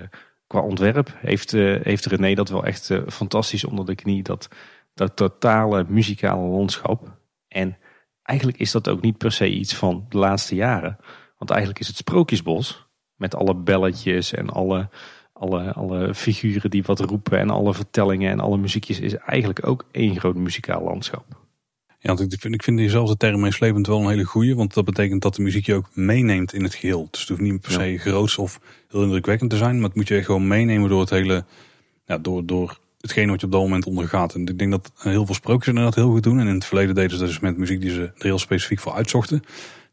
qua ontwerp, heeft, heeft René dat wel echt fantastisch onder de knie. Dat, dat totale muzikale landschap. En eigenlijk is dat ook niet per se iets van de laatste jaren. Want eigenlijk is het Sprookjesbos, met alle belletjes en alle alle, alle figuren die wat roepen en alle vertellingen en alle muziekjes is eigenlijk ook één groot muzikaal landschap. Ja, want ik vind, ik vind diezelfde term meeslepend wel een hele goeie. Want dat betekent dat de muziek je ook meeneemt in het geheel. Dus het hoeft niet per se ja. groots of heel indrukwekkend te zijn. Maar het moet je gewoon meenemen door het hele, ja, door, door hetgeen wat je op dat moment ondergaat. En ik denk dat heel veel sprookjes inderdaad heel goed doen. En in het verleden deden ze dat dus met muziek die ze er heel specifiek voor uitzochten.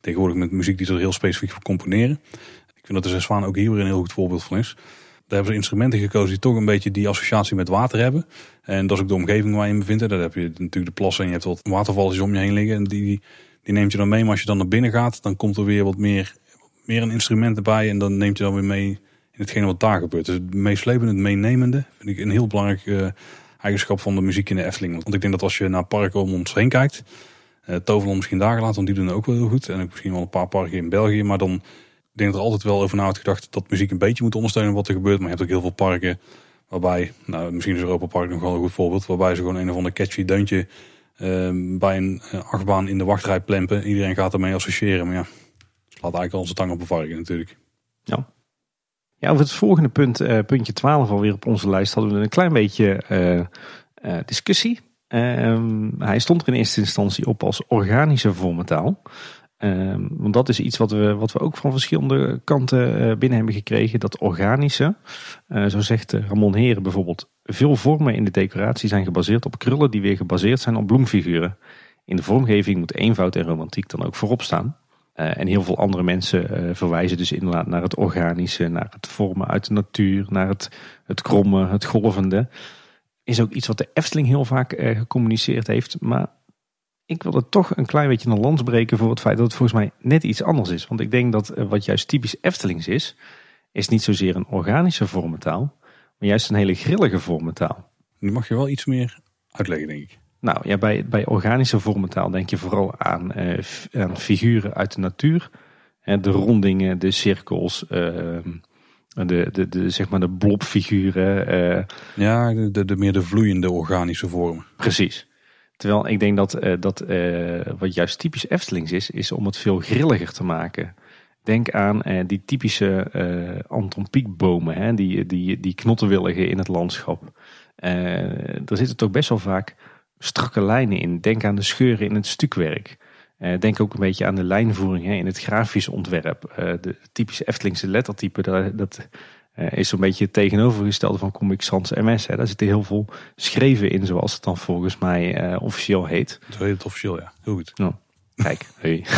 Tegenwoordig met muziek die ze er heel specifiek voor componeren. Ik vind dat de Zes Zwaan ook hier weer een heel goed voorbeeld van is. Daar hebben ze instrumenten gekozen die toch een beetje die associatie met water hebben. En dat is ook de omgeving waar je in bevindt. Daar heb je natuurlijk de plassen en je hebt wat watervalletjes om je heen liggen. En die, die neemt je dan mee. Maar als je dan naar binnen gaat, dan komt er weer wat meer, meer een instrument erbij. En dan neemt je dan weer mee in hetgene wat daar gebeurt. Dus het meeslepende, het meenemende, vind ik een heel belangrijk uh, eigenschap van de muziek in de Efteling. Want ik denk dat als je naar parken om ons heen kijkt, uh, misschien daar gelaten, want die doen ook wel heel goed. En ook misschien wel een paar parken in België. Maar dan denk er altijd wel over na wordt gedacht dat muziek een beetje moet ondersteunen wat er gebeurt. Maar je hebt ook heel veel parken waarbij, nou misschien is Europa Park nog wel een goed voorbeeld, waarbij ze gewoon een of ander catchy deuntje uh, bij een uh, achtbaan in de wachtrij plempen. Iedereen gaat ermee associëren, maar ja, het laat eigenlijk zijn tang op een varken natuurlijk. Ja. Ja, over het volgende punt, uh, puntje 12 alweer op onze lijst, hadden we een klein beetje uh, discussie. Ehm, hij stond er in eerste instantie op als organische vormentaal. Um, want dat is iets wat we, wat we ook van verschillende kanten uh, binnen hebben gekregen. Dat organische, uh, zo zegt eh, Ramon Heren bijvoorbeeld. Veel vormen in de decoratie zijn gebaseerd op krullen die weer gebaseerd zijn op bloemfiguren. In de vormgeving moet eenvoud en romantiek dan ook voorop staan. En heel veel andere mensen verwijzen dus inderdaad naar het organische, naar het vormen uit de natuur, naar het, het kromme, het golvende. Is ook iets wat de Efteling heel vaak gecommuniceerd heeft. Maar ik wil er toch een klein beetje een lans breken voor het feit dat het volgens mij net iets anders is. Want ik denk dat eh, wat juist typisch Eftelings is, is niet zozeer een organische vormentaal, maar juist een hele grillige vormentaal. Nu mag je wel iets meer uitleggen, denk ik. Nou ja, bij, bij organische vormentaal denk je vooral aan, uh, aan figuren uit de natuur. de rondingen, de cirkels, uh, de, de, de, zeg maar de blobfiguren. Uh, ja, de, de, de meer de vloeiende organische vormen. Precies. Terwijl ik denk dat, uh, dat uh, wat juist typisch Eftelings is, is om het veel grilliger te maken. Denk aan uh, die typische Anton Pieckbomen, hè, die, die, die knottenwilligen in het landschap. er zitten toch best wel vaak strakke lijnen in. Denk aan de scheuren in het stukwerk. denk ook een beetje aan de lijnvoering hè, in het grafisch ontwerp. de typische Eftelingse lettertype, dat uh, is zo'n beetje het tegenovergestelde van Comic Sans MS. Hè. Daar zitten heel veel schreven in, zoals het dan volgens mij uh, officieel heet. Zo heet het officieel, ja. Heel goed. Nou, kijk, hey.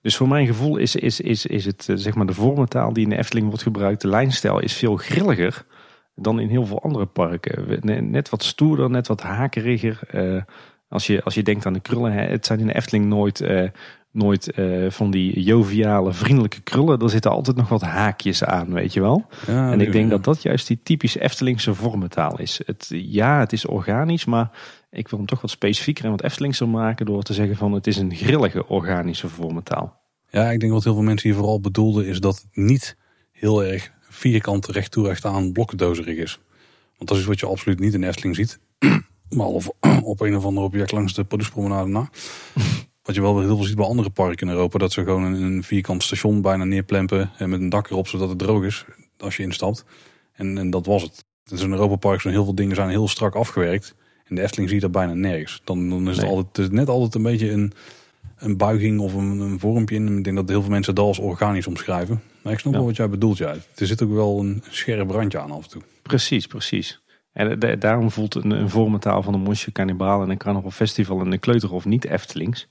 Dus voor mijn gevoel is, is, is, is het zeg maar de vormentaal die in de Efteling wordt gebruikt, de lijnstijl is veel grilliger dan in heel veel andere parken. Net wat stoerder, net wat hakeriger. als, je, als je denkt aan de krullen, het zijn in de Efteling nooit nooit uh, van die joviale, vriendelijke krullen. Er zitten altijd nog wat haakjes aan, weet je wel. Ja, en ik denk dat dat juist die typische Eftelingse vormentaal is. Het, ja, het is organisch, maar ik wil hem toch wat specifieker en wat Eftelingser maken... door te zeggen van het is een grillige organische vormentaal. Ja, ik denk wat heel veel mensen hier vooral bedoelden... is dat het niet heel erg vierkant recht toe recht aan blokkendozerig is. Want dat is wat je absoluut niet in Efteling ziet. Behalve op een of ander object langs de productpromenade na. Wat je wel heel veel ziet bij andere parken in Europa. Dat ze gewoon een vierkant station bijna neerplempen. En met een dak erop zodat het droog is als je instapt. En, en dat was het. Dus in Europa Park zijn heel veel dingen zijn heel strak afgewerkt. In de Efteling zie je dat bijna nergens. Dan, dan is het, altijd, net altijd een beetje een, een buiging of een, een vormpje in. Ik denk dat heel veel mensen dat als organisch omschrijven. Maar ik snap wel wat jij bedoelt. Ja. Er zit ook wel een scherp randje aan af en toe. Precies, precies. En daarom voelt een, een vormentaal van een Monsje Cannibal en een Carnival Festival en een Kleuterhof niet Eftelings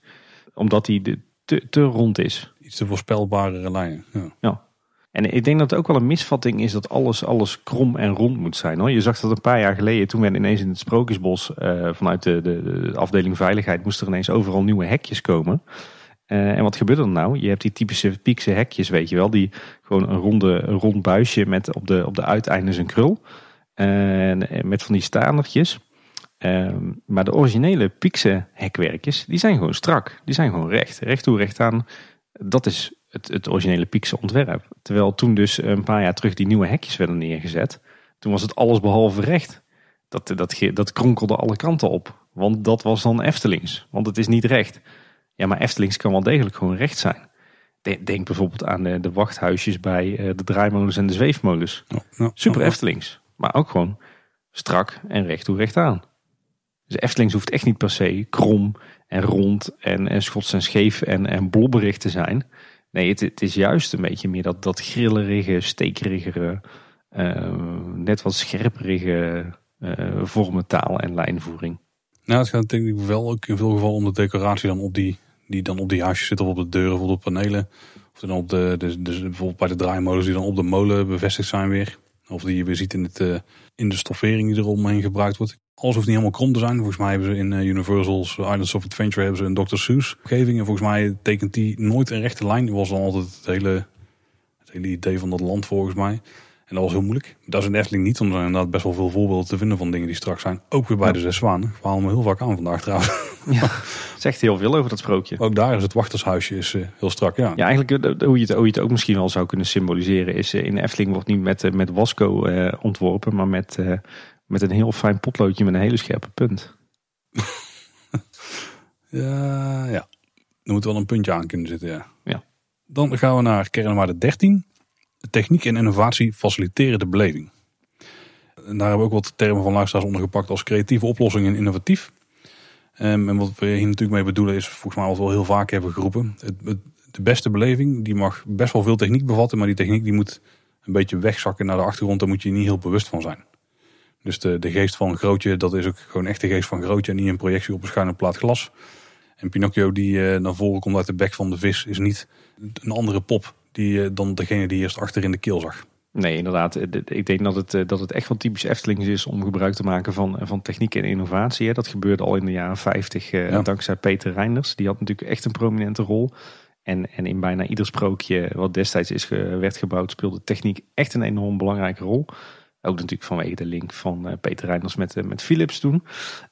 omdat hij te, te rond is. Iets te voorspelbare lijnen. Ja. ja. En ik denk dat het ook wel een misvatting is dat alles, alles krom en rond moet zijn. Hoor. Je zag dat een paar jaar geleden, toen we ineens in het Sprookjesbos uh, vanuit de, de, de, afdeling veiligheid moesten er ineens overal nieuwe hekjes komen. Uh, en wat gebeurde er nou? Je hebt die typische piekse hekjes, weet je wel, die gewoon een, ronde, een rond buisje met op de, op de uiteindes een krul. En met van die staanertjes. Ehm, maar de originele Piekse hekwerkjes, die zijn gewoon strak. Die zijn gewoon recht. Recht toe, recht aan. Dat is het, het originele Piekse ontwerp. Terwijl toen dus een paar jaar terug die nieuwe hekjes werden neergezet. Toen was het alles behalve recht. Dat, dat, dat kronkelde alle kanten op. Want dat was dan Eftelings. Want het is niet recht. Ja, maar Eftelings kan wel degelijk gewoon recht zijn. Denk bijvoorbeeld aan de, de wachthuisjes bij eh, de draaimolens en de zweefmolens. Super Eftelings. Maar ook gewoon strak en recht toe recht aan. Dus Eftelings hoeft echt niet per se krom en rond en, en schots en scheef en, en blobberig te zijn. Nee, het, is juist een beetje meer dat, dat grillerige, stekerige, uh, net wat scherperige uh, vormentaal en lijnvoering. Nou, het gaat denk ik wel ook in veel gevallen om de decoratie dan op die, die dan op die huisjes zit of op de deuren of op de panelen. Of dan op de, bijvoorbeeld bij de draaimolens die dan op de molen bevestigd zijn weer. Of die je weer ziet in, het, uh, in de stoffering die eromheen gebruikt wordt. Alles hoeft niet helemaal krom te zijn. Volgens mij hebben ze in uh, Universal's Islands of Adventure hebben ze een Dr. Seuss omgeving. En volgens mij tekent die nooit een rechte lijn. Dat was dan altijd het hele, het hele idee van dat land volgens mij. En dat was heel moeilijk. Dat is in Efteling niet, want er inderdaad best wel veel voorbeelden te vinden van dingen die strak zijn. Ook weer bij de Zes Zwanen. We halen me heel vaak aan vandaag trouwens. Ja, zegt heel veel over dat sprookje. Ook daar is het wachtershuisje is, uh, heel strak, ja. Ja, eigenlijk hoe, je het, hoe je het ook misschien wel zou kunnen symboliseren is... Uh, in Efteling wordt niet met, met Wasco ontworpen, maar met met een heel fijn potloodje met een hele scherpe punt. ja, ja. Er moet wel een puntje aan kunnen zitten, ja. ja. Dan gaan we naar kernwaarde 13. Techniek en innovatie faciliteren de beleving. En daar hebben we ook wat termen van luisteraars ondergepakt als creatieve oplossingen en innovatief. Um, en wat we hier natuurlijk mee bedoelen is volgens mij wat we al heel vaak hebben geroepen. Het, de beste beleving die mag best wel veel techniek bevatten, maar die techniek die moet een beetje wegzakken naar de achtergrond. Daar moet je niet heel bewust van zijn. Dus de, de geest van Grootje, dat is ook gewoon echt de geest van Grootje en niet een projectie op een schuine plaat glas. En Pinocchio die uh, naar voren komt uit de bek van de vis is niet een andere pop die, uh, dan degene die eerst achter in de keel zag. Nee, inderdaad. Ik denk dat het, dat het echt wel typisch Eftelings is om gebruik te maken van, van techniek en innovatie. Dat gebeurde al in de jaren 50 uh, ja. dankzij Peter Reinders. Die had natuurlijk echt een prominente rol. En, en in bijna ieder sprookje wat destijds is, werd gebouwd speelde techniek echt een enorm belangrijke rol. Ook natuurlijk vanwege de link van uh, Peter Reinders met, uh, met Philips toen.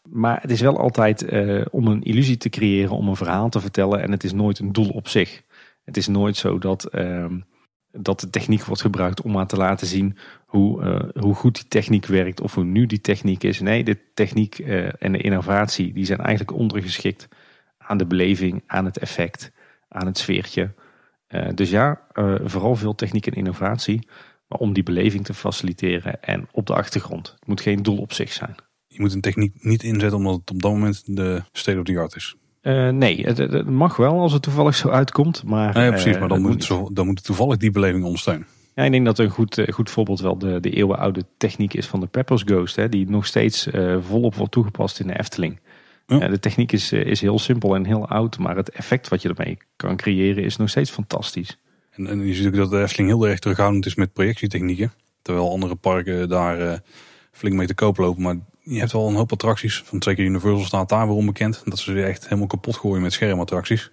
Maar het is wel altijd uh, om een illusie te creëren, om een verhaal te vertellen. En het is nooit een doel op zich. Het is nooit zo dat, ehm, dat de techniek wordt gebruikt om maar te laten zien hoe, hoe goed die techniek werkt. Of hoe nu die techniek is. Nee, de techniek en de innovatie die zijn eigenlijk ondergeschikt aan de beleving, aan het effect, aan het sfeertje. dus ja, vooral veel techniek en innovatie maar om die beleving te faciliteren en op de achtergrond. Het moet geen doel op zich zijn. Je moet een techniek niet inzetten omdat het op dat moment de state of the art is. Uh, nee, het, het, mag wel als het toevallig zo uitkomt. Maar, ja, precies, maar dan, moet, zo, dan moet het toevallig die beleving ondersteunen. Ja, ik denk dat een goed, eh, goed voorbeeld wel de, de eeuwenoude techniek is van de Peppers Ghost. Hè, die nog steeds volop wordt toegepast in de Efteling. Ja. De techniek is, eh, is heel simpel en heel oud, maar het effect wat je ermee kan creëren is nog steeds fantastisch. En, en je ziet ook dat de Efteling heel erg terughoudend is met projectietechnieken. Terwijl andere parken daar eh, flink mee te koop lopen. Maar je hebt wel een hoop attracties. Van zeker Universal staat daar weer onbekend. Dat ze ze echt helemaal kapot gooien met schermattracties.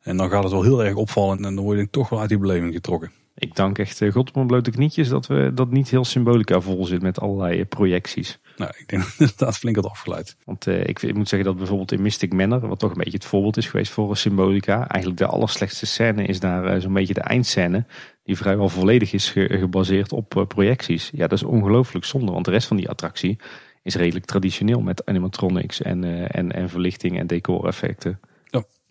En dan gaat het wel heel erg opvallen. En dan word je toch wel uit die beleving getrokken. Ik dank echt eh, God op mijn blote knietjes dat we dat niet heel symbolica vol zit met allerlei eh, projecties. Nou, ik denk dat het inderdaad flink had afgeleid. Want eh, ik, ik moet zeggen dat bijvoorbeeld in Mystic Manor, wat toch een beetje het voorbeeld is geweest voor symbolica, eigenlijk de allerslechtste scène is daar zo'n beetje de eindscène, die vrijwel volledig is ge- gebaseerd op projecties. Ja, dat is ongelooflijk zonde, want de rest van die attractie is redelijk traditioneel met animatronics en, en, en verlichting en decoreffecten.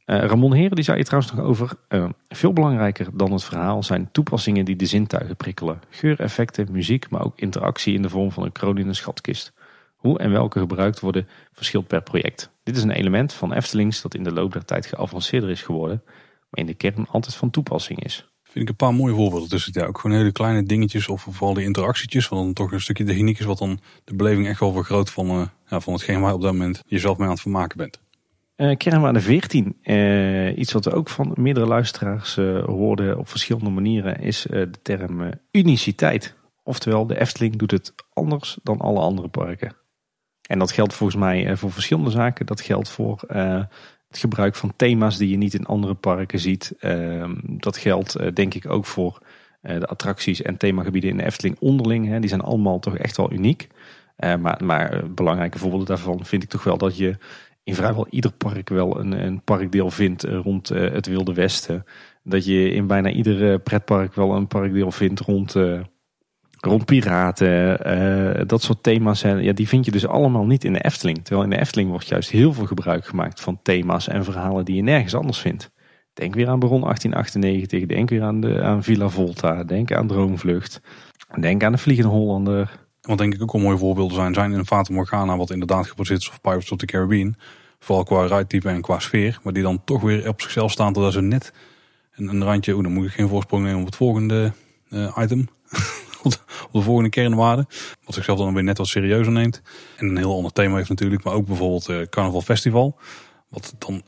Eh, Ramon Heren die zei je trouwens nog over. eh, veel belangrijker dan het verhaal zijn toepassingen die de zintuigen prikkelen. Geureffecten, muziek, maar ook interactie in de vorm van een kroon in een schatkist. Hoe en welke gebruikt worden verschilt per project. Dit is een element van Eftelings dat in de loop der tijd geavanceerder is geworden, maar in de kern altijd van toepassing is. Vind ik een paar mooie voorbeelden tussen. Ja, ook gewoon hele kleine dingetjes of vooral die interactietjes. Wat dan toch een stukje techniek is wat dan de beleving echt wel vergroot van, eh, ja, van hetgeen waar je op dat moment jezelf mee aan het vermaken bent. Eh kernwaarde 14, eh, iets wat we ook van meerdere luisteraars eh, hoorden op verschillende manieren, is de term uniciteit. Oftewel, de Efteling doet het anders dan alle andere parken. En dat geldt volgens mij voor verschillende zaken. Dat geldt voor het gebruik van thema's die je niet in andere parken ziet. Ehm, dat geldt denk ik ook voor de attracties en themagebieden in de Efteling onderling. Hè. Die zijn allemaal toch echt wel uniek. Maar, maar belangrijke voorbeelden daarvan vind ik toch wel dat je in vrijwel ieder park wel een, een parkdeel vindt eh, rond eh, het Wilde Westen. Dat je in bijna ieder pretpark wel een parkdeel vindt rond, eh, rond piraten. dat soort thema's zijn, ja, die vind je dus allemaal niet in de Efteling. Terwijl in de Efteling wordt juist heel veel gebruik gemaakt van thema's en verhalen die je nergens anders vindt. Denk weer aan Baron 1898, denk weer aan, de, aan Villa Volta, denk aan Droomvlucht. Denk aan de Vliegende Hollander. Wat denk ik ook wel mooie voorbeelden zijn, zijn in Fata Morgana, wat inderdaad gebaseerd is op Pirates of the Caribbean. Vooral qua ridetype en qua sfeer. Maar die dan toch weer op zichzelf staan totdat ze net een, een randje, oeh, dan moet ik geen voorsprong nemen op het volgende eh, item. op, de, op de volgende kernwaarde. Wat zichzelf dan weer net wat serieuzer neemt. En een heel ander thema heeft natuurlijk. Maar ook bijvoorbeeld eh Carnaval Festival. Wat dan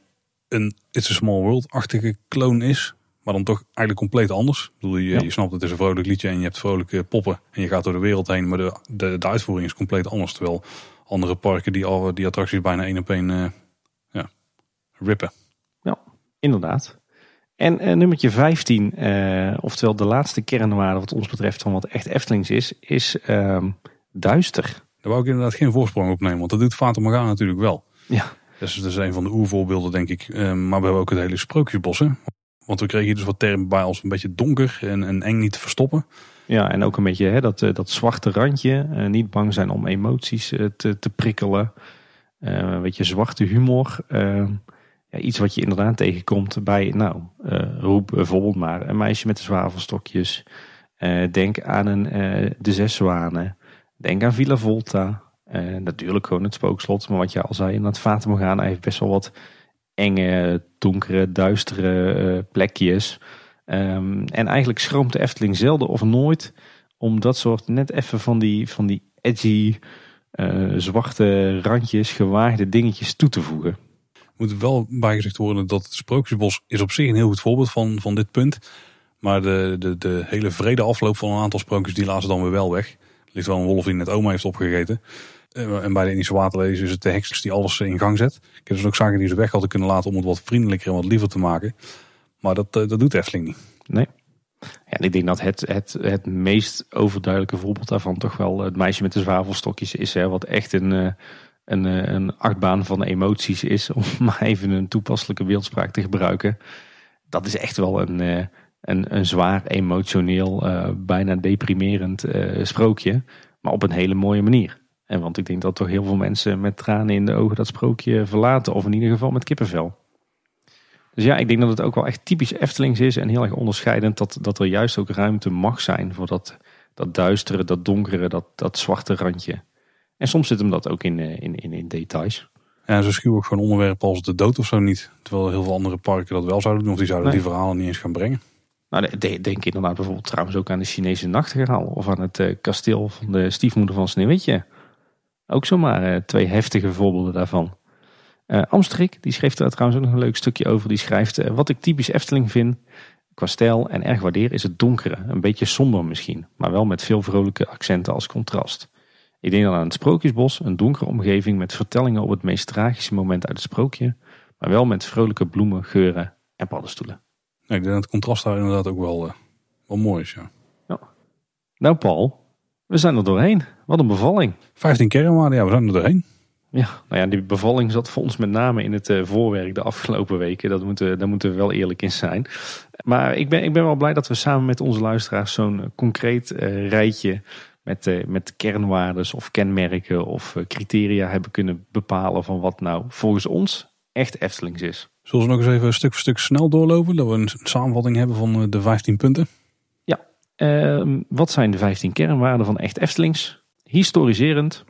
een It's a Small World-achtige kloon is. Maar dan toch eigenlijk compleet anders. Ik bedoel, je, Ja. je snapt het is een vrolijk liedje en je hebt vrolijke poppen. En je gaat door de wereld heen. Maar de, de, de uitvoering is compleet anders. Terwijl andere parken die, al, die attracties bijna één op één eh, rippen. Inderdaad. En eh, nummertje 15, eh, oftewel de laatste kernwaarde wat ons betreft van wat echt Eftelings is, is ehm, duister. Daar wou ik inderdaad geen voorsprong op nemen. Want dat doet Fata Morgana natuurlijk wel. Ja. Dus dat is een van de oervoorbeelden denk ik. Eh, maar we hebben ook het hele sprookjesbos. Hè? Want we kregen hier dus wat termen bij als een beetje donker en, en eng niet te verstoppen. Ja, en ook een beetje hè, dat, eh, dat zwarte randje. eh, niet bang zijn om emoties te, te prikkelen. Een beetje zwarte humor. Iets wat je inderdaad tegenkomt bij, nou, eh, roep bijvoorbeeld maar een meisje met de zwavelstokjes. Eh, denk aan een, eh, de zes zwanen. Denk aan Villa Volta. Natuurlijk gewoon het spookslot. Maar wat je al zei, in het Fata Morgana heeft best wel wat enge, donkere, duistere plekjes. Ehm, en eigenlijk schroomt de Efteling zelden of nooit om dat soort net even van die, van die edgy, zwarte randjes, gewaagde dingetjes toe te voegen. Moet wel bijgezegd worden dat het Sprookjesbos is op zich een heel goed voorbeeld van, van dit punt. Maar de, de, de hele vrede afloop van een aantal sprookjes die laten dan weer wel weg. Er ligt wel een wolf die net oma heeft opgegeten. Eh, En bij de Indische waterlelies is het de heks die alles in gang zet. Ik heb dus ook zaken die ze weg hadden kunnen laten om het wat vriendelijker en wat liever te maken. Maar dat, eh, dat doet Efteling niet. Nee. Ja, ik denk dat het, het, het meest overduidelijke voorbeeld daarvan toch wel het meisje met de zwavelstokjes is. Hè, wat echt een, eh, een, eh, een achtbaan van emoties is. Om maar even een toepasselijke beeldspraak te gebruiken. Dat is echt wel een, eh, een, een zwaar emotioneel, eh, bijna deprimerend sprookje. Maar op een hele mooie manier. En want ik denk dat toch heel veel mensen met tranen in de ogen dat sprookje verlaten. Of in ieder geval met kippenvel. Dus ja, ik denk dat het ook wel echt typisch Eftelings is en heel erg onderscheidend dat, dat er juist ook ruimte mag zijn voor dat, dat duistere, dat donkere, dat, dat zwarte randje. En soms zit hem dat ook in, eh, in, in, in details. En ze schuwen ook gewoon onderwerpen als de dood of zo niet. Terwijl heel veel andere parken dat wel zouden doen. Of die zouden Nee. die verhalen niet eens gaan brengen. Nou, de- de- denk inderdaad bijvoorbeeld trouwens ook aan de Chinese nachtegaal of aan het eh, kasteel van de stiefmoeder van Sneeuwwitje. Ook zomaar eh, twee heftige voorbeelden daarvan. Uh, Amstrik, die schreef daar trouwens ook nog een leuk stukje over. Die schrijft, wat ik typisch Efteling vind, qua stijl en erg waardeer, is het donkere. Een beetje somber misschien, maar wel met veel vrolijke accenten als contrast. Ik denk dan aan het Sprookjesbos, een donkere omgeving met vertellingen op het meest tragische moment uit het sprookje, maar wel met vrolijke bloemen, geuren en paddenstoelen. ik denk dat het contrast daar inderdaad ook wel, uh, wel mooi is. Ja. ja. Nou Paul, we zijn er doorheen. Wat een bevalling. 15 kernwaarden, ja, we zijn er doorheen. Ja, nou ja, die bevalling zat voor ons met name in het uh, voorwerk de afgelopen weken. Dat moeten, daar moeten we wel eerlijk in zijn. Maar ik ben, ik ben wel blij dat we samen met onze luisteraars zo'n concreet uh, rijtje met, uh, met kernwaardes of kenmerken of criteria hebben kunnen bepalen van wat nou volgens ons echt Eftelings is. Zullen we nog eens even stuk voor stuk snel doorlopen? Dat we een samenvatting hebben van de 15 punten. Ja, ehm, wat zijn de 15 kernwaarden van echt Eftelings? Historiserend,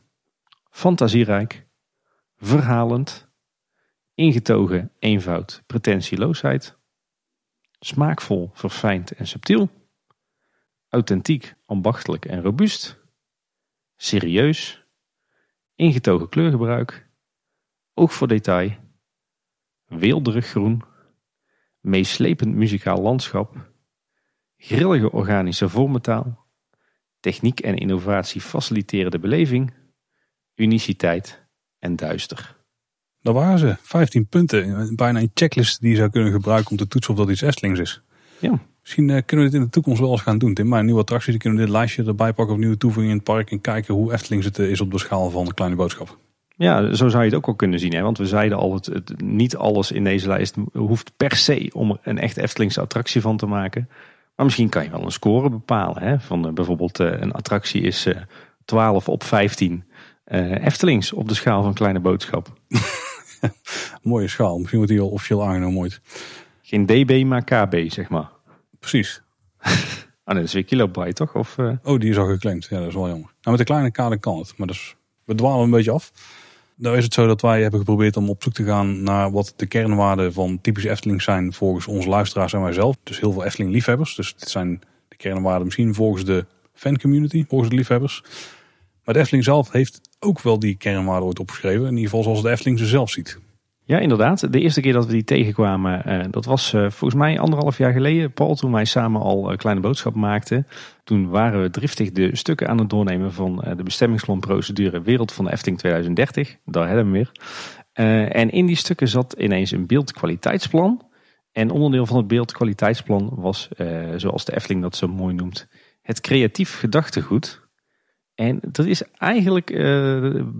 fantasierijk, verhalend, ingetogen, eenvoud, pretentieloosheid, smaakvol, verfijnd en subtiel, authentiek, ambachtelijk en robuust, serieus, ingetogen kleurgebruik, oog voor detail, weelderig groen, meeslepend muzikaal landschap, grillige organische vormentaal, techniek en innovatie faciliteren de beleving, uniciteit en duister. Dat waren ze. 15 punten. Bijna een checklist die je zou kunnen gebruiken om te toetsen of dat iets Estlings is. Ja. Misschien uh, kunnen we dit in de toekomst wel eens gaan doen. Tim, maar een nieuwe attractie, die kunnen we dit lijstje erbij pakken of nieuwe toevoegingen in het park. En kijken hoe Eftelings het eh, is op de schaal van de kleine boodschap. Ja, zo zou je het ook wel kunnen zien. Hè? Want we zeiden al, het, het, niet alles in deze lijst hoeft per se om er een echt Eftelingse attractie van te maken. Maar misschien kan je wel een score bepalen. Hè? Van uh, bijvoorbeeld een attractie is 12 op 15 uh, Eftelings op de schaal van kleine boodschap. Mooie schaal. Misschien wordt die al officieel aangenomen ooit. Geen DB, maar KB, zeg maar. Precies. ah nee, dat is weer kilobyte, toch? Of, uh... Oh, die is al geclaimd. Ja, dat is wel jammer. Nou, met de kleine kader kan het. Maar is, we dwalen een beetje af. Nou is het zo dat wij hebben geprobeerd om op zoek te gaan naar wat de kernwaarden van typische Efteling zijn volgens onze luisteraars en wijzelf. Dus heel veel Efteling liefhebbers. Dus dit zijn de kernwaarden misschien volgens de fancommunity, volgens de liefhebbers. Maar de Efteling zelf heeft ook wel die kernwaarden ooit opgeschreven. In ieder geval zoals de Efteling ze zelf ziet. Ja, inderdaad. De eerste keer dat we die tegenkwamen, uh, dat was uh, volgens mij anderhalf jaar geleden. Paul, toen wij samen al uh, kleine boodschap maakten. Toen waren we driftig de stukken aan het doornemen van de bestemmingsplanprocedure Wereld van de Efteling 2030. Daar hebben we weer. en in die stukken zat ineens een beeldkwaliteitsplan. En onderdeel van het beeldkwaliteitsplan was, zoals de Efteling dat zo mooi noemt, het creatief gedachtegoed. En dat is eigenlijk,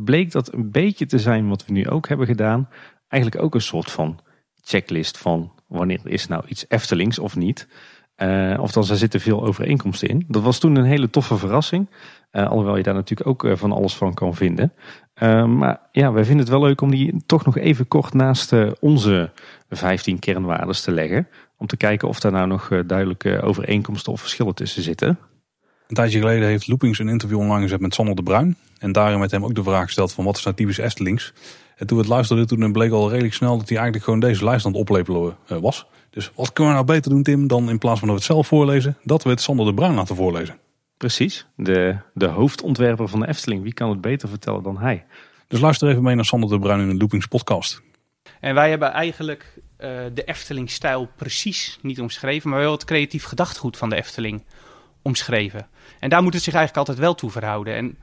bleek dat een beetje te zijn wat we nu ook hebben gedaan. Eigenlijk ook een soort van checklist van wanneer is nou iets Eftelings of niet. Uh, dan er zitten veel overeenkomsten in. Dat was toen een hele toffe verrassing. Uh, alhoewel je daar natuurlijk ook van alles van kan vinden. maar ja, wij vinden het wel leuk om die toch nog even kort naast onze 15 kernwaarden te leggen. Om te kijken of daar nou nog duidelijke overeenkomsten of verschillen tussen zitten. Een tijdje geleden heeft Loopings een interview online gezet met Sander de Bruin. En daarin met hem ook de vraag gesteld van wat is nou typisch Eftelings. En toen we het luisterden, toen bleek al redelijk snel dat hij eigenlijk gewoon deze lijst aan het oplepelen eh, was. Dus wat kunnen we nou beter doen Tim dan in plaats van dat we het zelf voorlezen, dat we het Sander de Bruin laten voorlezen. Precies, de, de hoofdontwerper van de Efteling. Wie kan het beter vertellen dan hij? Dus luister even mee naar Sander de Bruin in de Loopings podcast. En wij hebben eigenlijk uh, de Efteling-stijl precies niet omschreven, maar wel het creatief gedachtegoed van de Efteling omschreven. En daar moet het zich eigenlijk altijd wel toe verhouden. En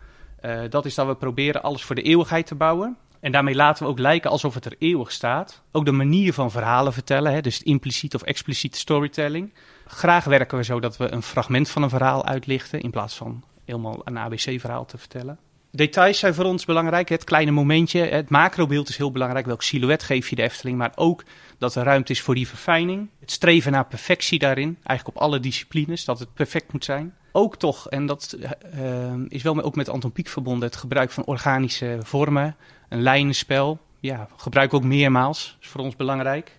uh, dat is dat we proberen alles voor de eeuwigheid te bouwen. En daarmee laten we ook lijken alsof het er eeuwig staat. Ook de manier van verhalen vertellen, hè, dus impliciet of expliciet storytelling. Graag werken we zo dat we een fragment van een verhaal uitlichten in plaats van helemaal een ABC-verhaal te vertellen. Details zijn voor ons belangrijk. Het kleine momentje, het macrobeeld is heel belangrijk. Welk silhouet geef je de Efteling, maar ook dat er ruimte is voor die verfijning. Het streven naar perfectie daarin, eigenlijk op alle disciplines, dat het perfect moet zijn. Ook toch, en dat uh, is wel ook met Anton Pieck verbonden, het gebruik van organische vormen, een lijnenspel. Ja, gebruik ook meermaals, is voor ons belangrijk.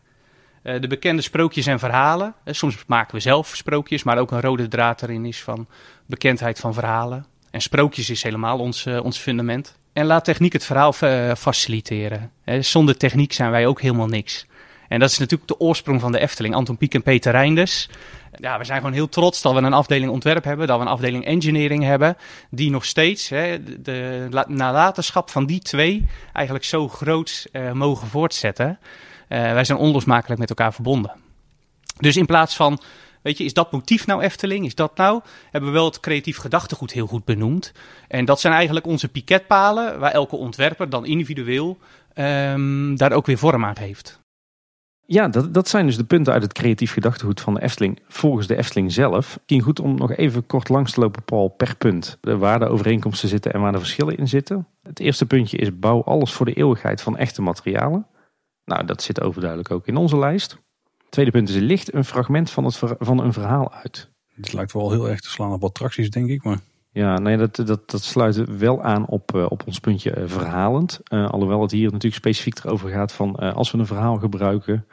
Uh, de bekende sprookjes en verhalen. Uh, soms maken we zelf sprookjes, maar ook een rode draad erin is van bekendheid van verhalen. En sprookjes is helemaal ons, ons fundament. En laat techniek het verhaal faciliteren. zonder techniek zijn wij ook helemaal niks. En dat is natuurlijk de oorsprong van de Efteling. Anton Pieck en Peter Reinders. Ja, we zijn gewoon heel trots dat we een afdeling ontwerp hebben, dat we een afdeling engineering hebben, die nog steeds hè, de, nalatenschap van die twee eigenlijk zo groot uh, mogen voortzetten. Uh, wij zijn onlosmakelijk met elkaar verbonden. Dus in plaats van Weet je, is dat motief nou Efteling? Is dat nou? Hebben we wel het creatief gedachtegoed heel goed benoemd. En dat zijn eigenlijk onze piketpalen, waar elke ontwerper dan individueel um, daar ook weer vorm aan heeft. Ja, dat, dat zijn dus de punten uit het creatief gedachtegoed van de Efteling volgens de Efteling zelf. Misschien goed om nog even kort langs te lopen, Paul, per punt. Waar de overeenkomsten zitten en waar de verschillen in zitten. Het eerste puntje is bouw alles voor de eeuwigheid van echte materialen. Nou, dat zit overduidelijk ook in onze lijst. Tweede punt is, licht een fragment van, het, van een verhaal uit. Het lijkt wel heel erg te slaan op attracties, denk ik. Maar... Ja, nee, dat, dat, dat sluit wel aan op, uh, op ons puntje uh, verhalend. Uh, alhoewel het hier natuurlijk specifiek erover gaat van als we een verhaal gebruiken,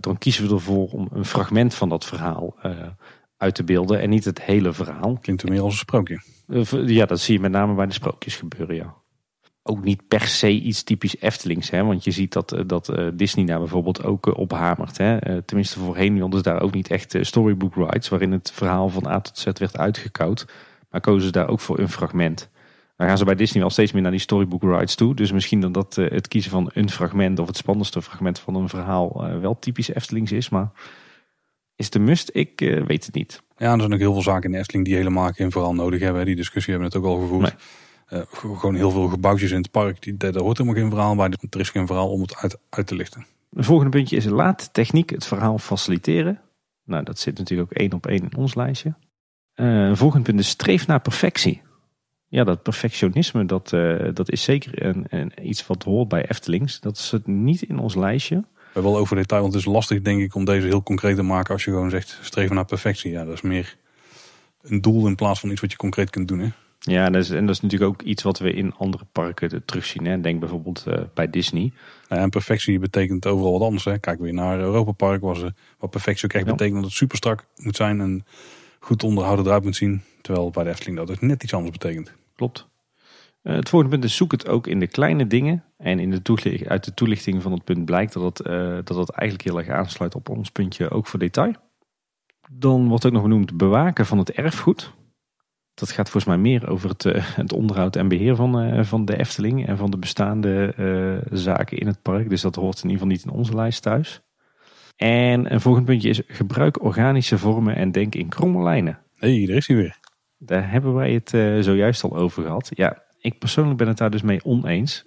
dan kiezen we ervoor om een fragment van dat verhaal uit te beelden en niet het hele verhaal. Klinkt er meer als een sprookje. ja, dat zie je met name bij de sprookjes gebeuren, ja ook niet per se iets typisch Eftelings. Hè? Want je ziet dat, eh, dat Disney daar bijvoorbeeld ook uh, ophamert. Hè? tenminste voorheen wilden ze daar ook niet echt storybook rights... waarin het verhaal van A tot Z werd uitgekoud. Maar kozen ze daar ook voor een fragment. Dan gaan ze bij Disney wel steeds meer naar die storybook rights toe. Dus misschien dan dat het kiezen van een fragment... of het spannendste fragment van een verhaal wel typisch Eftelings is. Maar is de must? Ik weet het niet. Ja, er zijn ook heel veel zaken in Efteling die helemaal geen verhaal nodig hebben. Die discussie hebben we het ook al gevoerd. Uh, gewoon heel veel gebouwtjes in het park. Die, daar hoort helemaal geen verhaal bij. Er is geen verhaal om het uit, uit te lichten. Het volgende puntje is laat techniek het verhaal faciliteren. Nou, dat zit natuurlijk ook één op één in ons lijstje. Uh, een volgende punt is streef naar perfectie. Ja, dat perfectionisme, dat, uh, dat is zeker een, een, iets wat hoort bij Eftelings. Dat is het niet in ons lijstje. We hebben wel over detail, want het is lastig denk ik om deze heel concreet te maken als je gewoon zegt streven naar perfectie. Ja, dat is meer een doel in plaats van iets wat je concreet kunt doen. Hè? Ja, dat is, en dat is natuurlijk ook iets wat we in andere parken terugzien. Hè. Denk bijvoorbeeld uh, bij Disney. Ja, en perfectie betekent overal wat anders. Hè. Kijk weer naar Europa Park, waar, ze, wat perfectie ook echt ja. betekent dat het super strak moet zijn en goed onderhouden eruit moet zien. Terwijl bij de Efteling dat dus net iets anders betekent. Klopt. Uh, het volgende punt is zoek het ook in de kleine dingen. En in de uit de toelichting van het punt blijkt dat het, uh, dat het eigenlijk heel erg aansluit op ons puntje ook voor detail. Dan wordt ook nog genoemd bewaken van het erfgoed. Dat gaat volgens mij meer over het, uh, het onderhoud en beheer van, van de Efteling en van de bestaande zaken in het park. Dus dat hoort in ieder geval niet in onze lijst thuis. En een volgend puntje is gebruik organische vormen en denk in kromme lijnen. Hé, hey, daar is hij weer. Daar hebben wij het zojuist al over gehad. Ja, ik persoonlijk ben het daar dus mee oneens.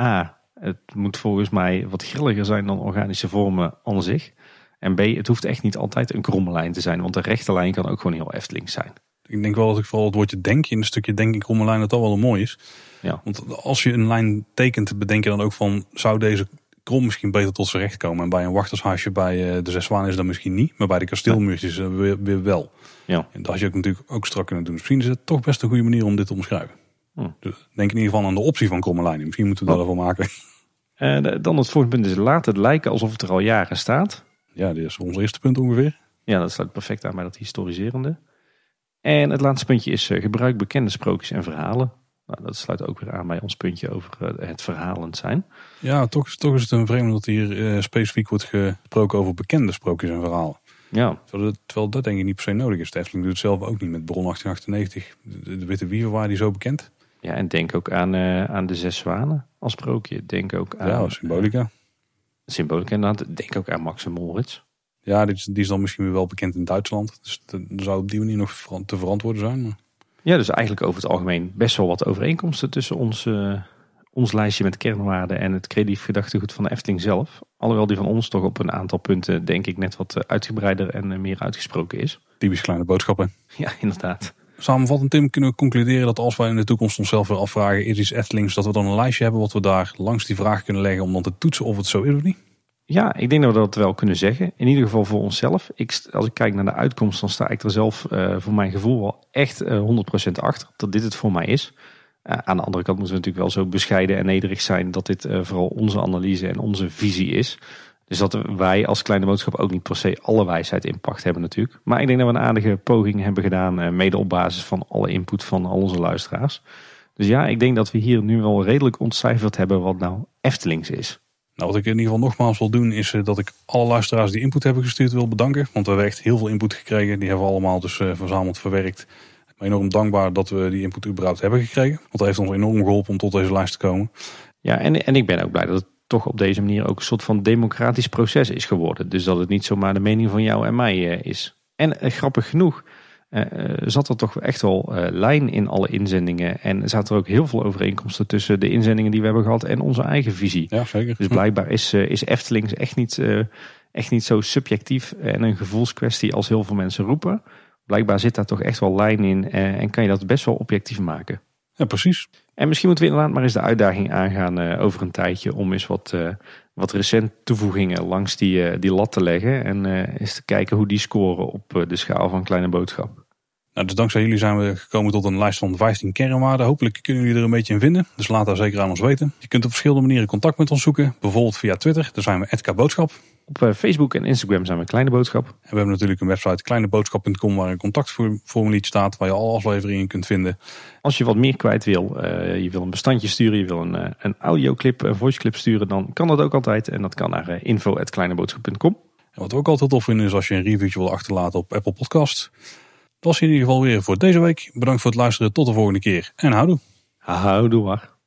A, het moet volgens mij wat grilliger zijn dan organische vormen aan zich. En B, het hoeft echt niet altijd een kromme lijn te zijn, want een rechte lijn kan ook gewoon heel Efteling zijn. Ik denk wel dat ik vooral het woordje denken in een stukje denk ik om een lijn dat al wel mooi is. Ja. Want als je een lijn tekent, bedenk je dan ook van zou deze krom misschien beter tot zijn recht komen. En bij een wachtershuisje bij eh, de Zes Zwaan is dat misschien niet, maar bij de kasteelmuurtjes weer, weer, wel. Ja. En dat had je ook natuurlijk ook strak kunnen doen. Misschien is het toch best een goede manier om dit te omschrijven. Hm. Dus denk in ieder geval aan de optie van kromme lijnen. Misschien moeten we dat ervan maken. Uh, dan het volgende punt is laat het lijken alsof het er al jaren staat. Ja, dit is ons eerste punt ongeveer. Ja, dat sluit perfect aan bij dat historiserende. En het laatste puntje is gebruik bekende sprookjes en verhalen. Nou, dat sluit ook weer aan bij ons puntje over uh, het verhalend zijn. Ja, toch, toch is het een vreemde dat hier uh, specifiek wordt gesproken over bekende sprookjes en verhalen. Ja. Terwijl, terwijl, dat denk ik niet per se nodig is. De Efteling doet het zelf ook niet met Bron 1898. De, de Witte Wiever waar die zo bekend. Ja, en denk ook aan, aan de Zes Zwanen als sprookje. Denk ook aan... Ja, Symbolica. Symbolica inderdaad. Denk ook aan Max en Moritz. Ja, die is, die is dan misschien weer wel bekend in Duitsland. Dus dat zou op die manier nog te verantwoorden zijn. Maar... Ja, dus eigenlijk over het algemeen best wel wat overeenkomsten tussen ons, uh, ons lijstje met kernwaarden en het creatief gedachtegoed van de Efteling zelf. Alhoewel die van ons toch op een aantal punten denk ik net wat eh, uitgebreider en eh, meer uitgesproken is. Typisch kleine boodschappen. Ja, inderdaad. Samenvattend Tim, kunnen we concluderen dat als wij in de toekomst onszelf weer afvragen, is iets Eftelings, dat we dan een lijstje hebben wat we daar langs die vraag kunnen leggen om dan te toetsen of het zo is of niet? Ja, ik denk dat we dat wel kunnen zeggen. In ieder geval voor onszelf. Ik, als ik kijk naar de uitkomst, dan sta ik er zelf uh, voor mijn gevoel wel echt uh, eh, 100% achter. Dat dit het voor mij is. Uh, aan de andere kant moeten we natuurlijk wel zo bescheiden en nederig zijn dat dit vooral onze analyse en onze visie is. Dus dat wij als kleine boodschap ook niet per se alle wijsheid in pacht hebben natuurlijk. Maar ik denk dat we een aardige poging hebben gedaan, mede op basis van alle input van al onze luisteraars. Dus ja, ik denk dat we hier nu wel redelijk ontcijferd hebben wat nou Eftelings is. Nou, wat ik in ieder geval nogmaals wil doen is dat ik alle luisteraars die input hebben gestuurd wil bedanken. Want we hebben echt heel veel input gekregen. Die hebben we allemaal dus verzameld, verwerkt. Ik ben enorm dankbaar dat we die input überhaupt hebben gekregen. Want dat heeft ons enorm geholpen om tot deze lijst te komen. Ja, en, en ik ben ook blij dat het toch op deze manier ook een soort van democratisch proces is geworden. Dus dat het niet zomaar de mening van jou en mij is. En grappig genoeg zat er toch echt wel uh, lijn in alle inzendingen. En zaten er ook heel veel overeenkomsten tussen de inzendingen die we hebben gehad en onze eigen visie. Ja, zeker. Dus blijkbaar is, is Eftelings echt niet, echt niet zo subjectief en een gevoelskwestie als heel veel mensen roepen. Blijkbaar zit daar toch echt wel lijn in en kan je dat best wel objectief maken. Ja, precies. En misschien moeten we inderdaad maar eens de uitdaging aangaan over een tijdje om eens wat, wat recent toevoegingen langs die, die lat te leggen. En eens te kijken hoe die scoren op de schaal van kleine boodschap. Nou, dus dankzij jullie zijn we gekomen tot een lijst van 15 kernwaarden. Hopelijk kunnen jullie er een beetje in vinden. Dus laat daar zeker aan ons weten. Je kunt op verschillende manieren contact met ons zoeken. Bijvoorbeeld via Twitter. Daar zijn we Edka Boodschap. Op eh, Facebook en Instagram zijn we Kleine Boodschap. En we hebben natuurlijk een website kleineboodschap.com waar een contactformulier staat. Waar je alle afleveringen kunt vinden. Als je wat meer kwijt wil, uh, je wil een bestandje sturen, je wil een, uh, een audioclip, een voiceclip sturen. Dan kan dat ook altijd. En dat kan naar uh, info.kleineboodschap.com. En wat we ook altijd tof vinden is als je een reviewtje wil achterlaten op Apple Podcasts. Dat was in ieder geval weer voor deze week. Bedankt voor het luisteren. Tot de volgende keer. En houdoe. Houdoe maar.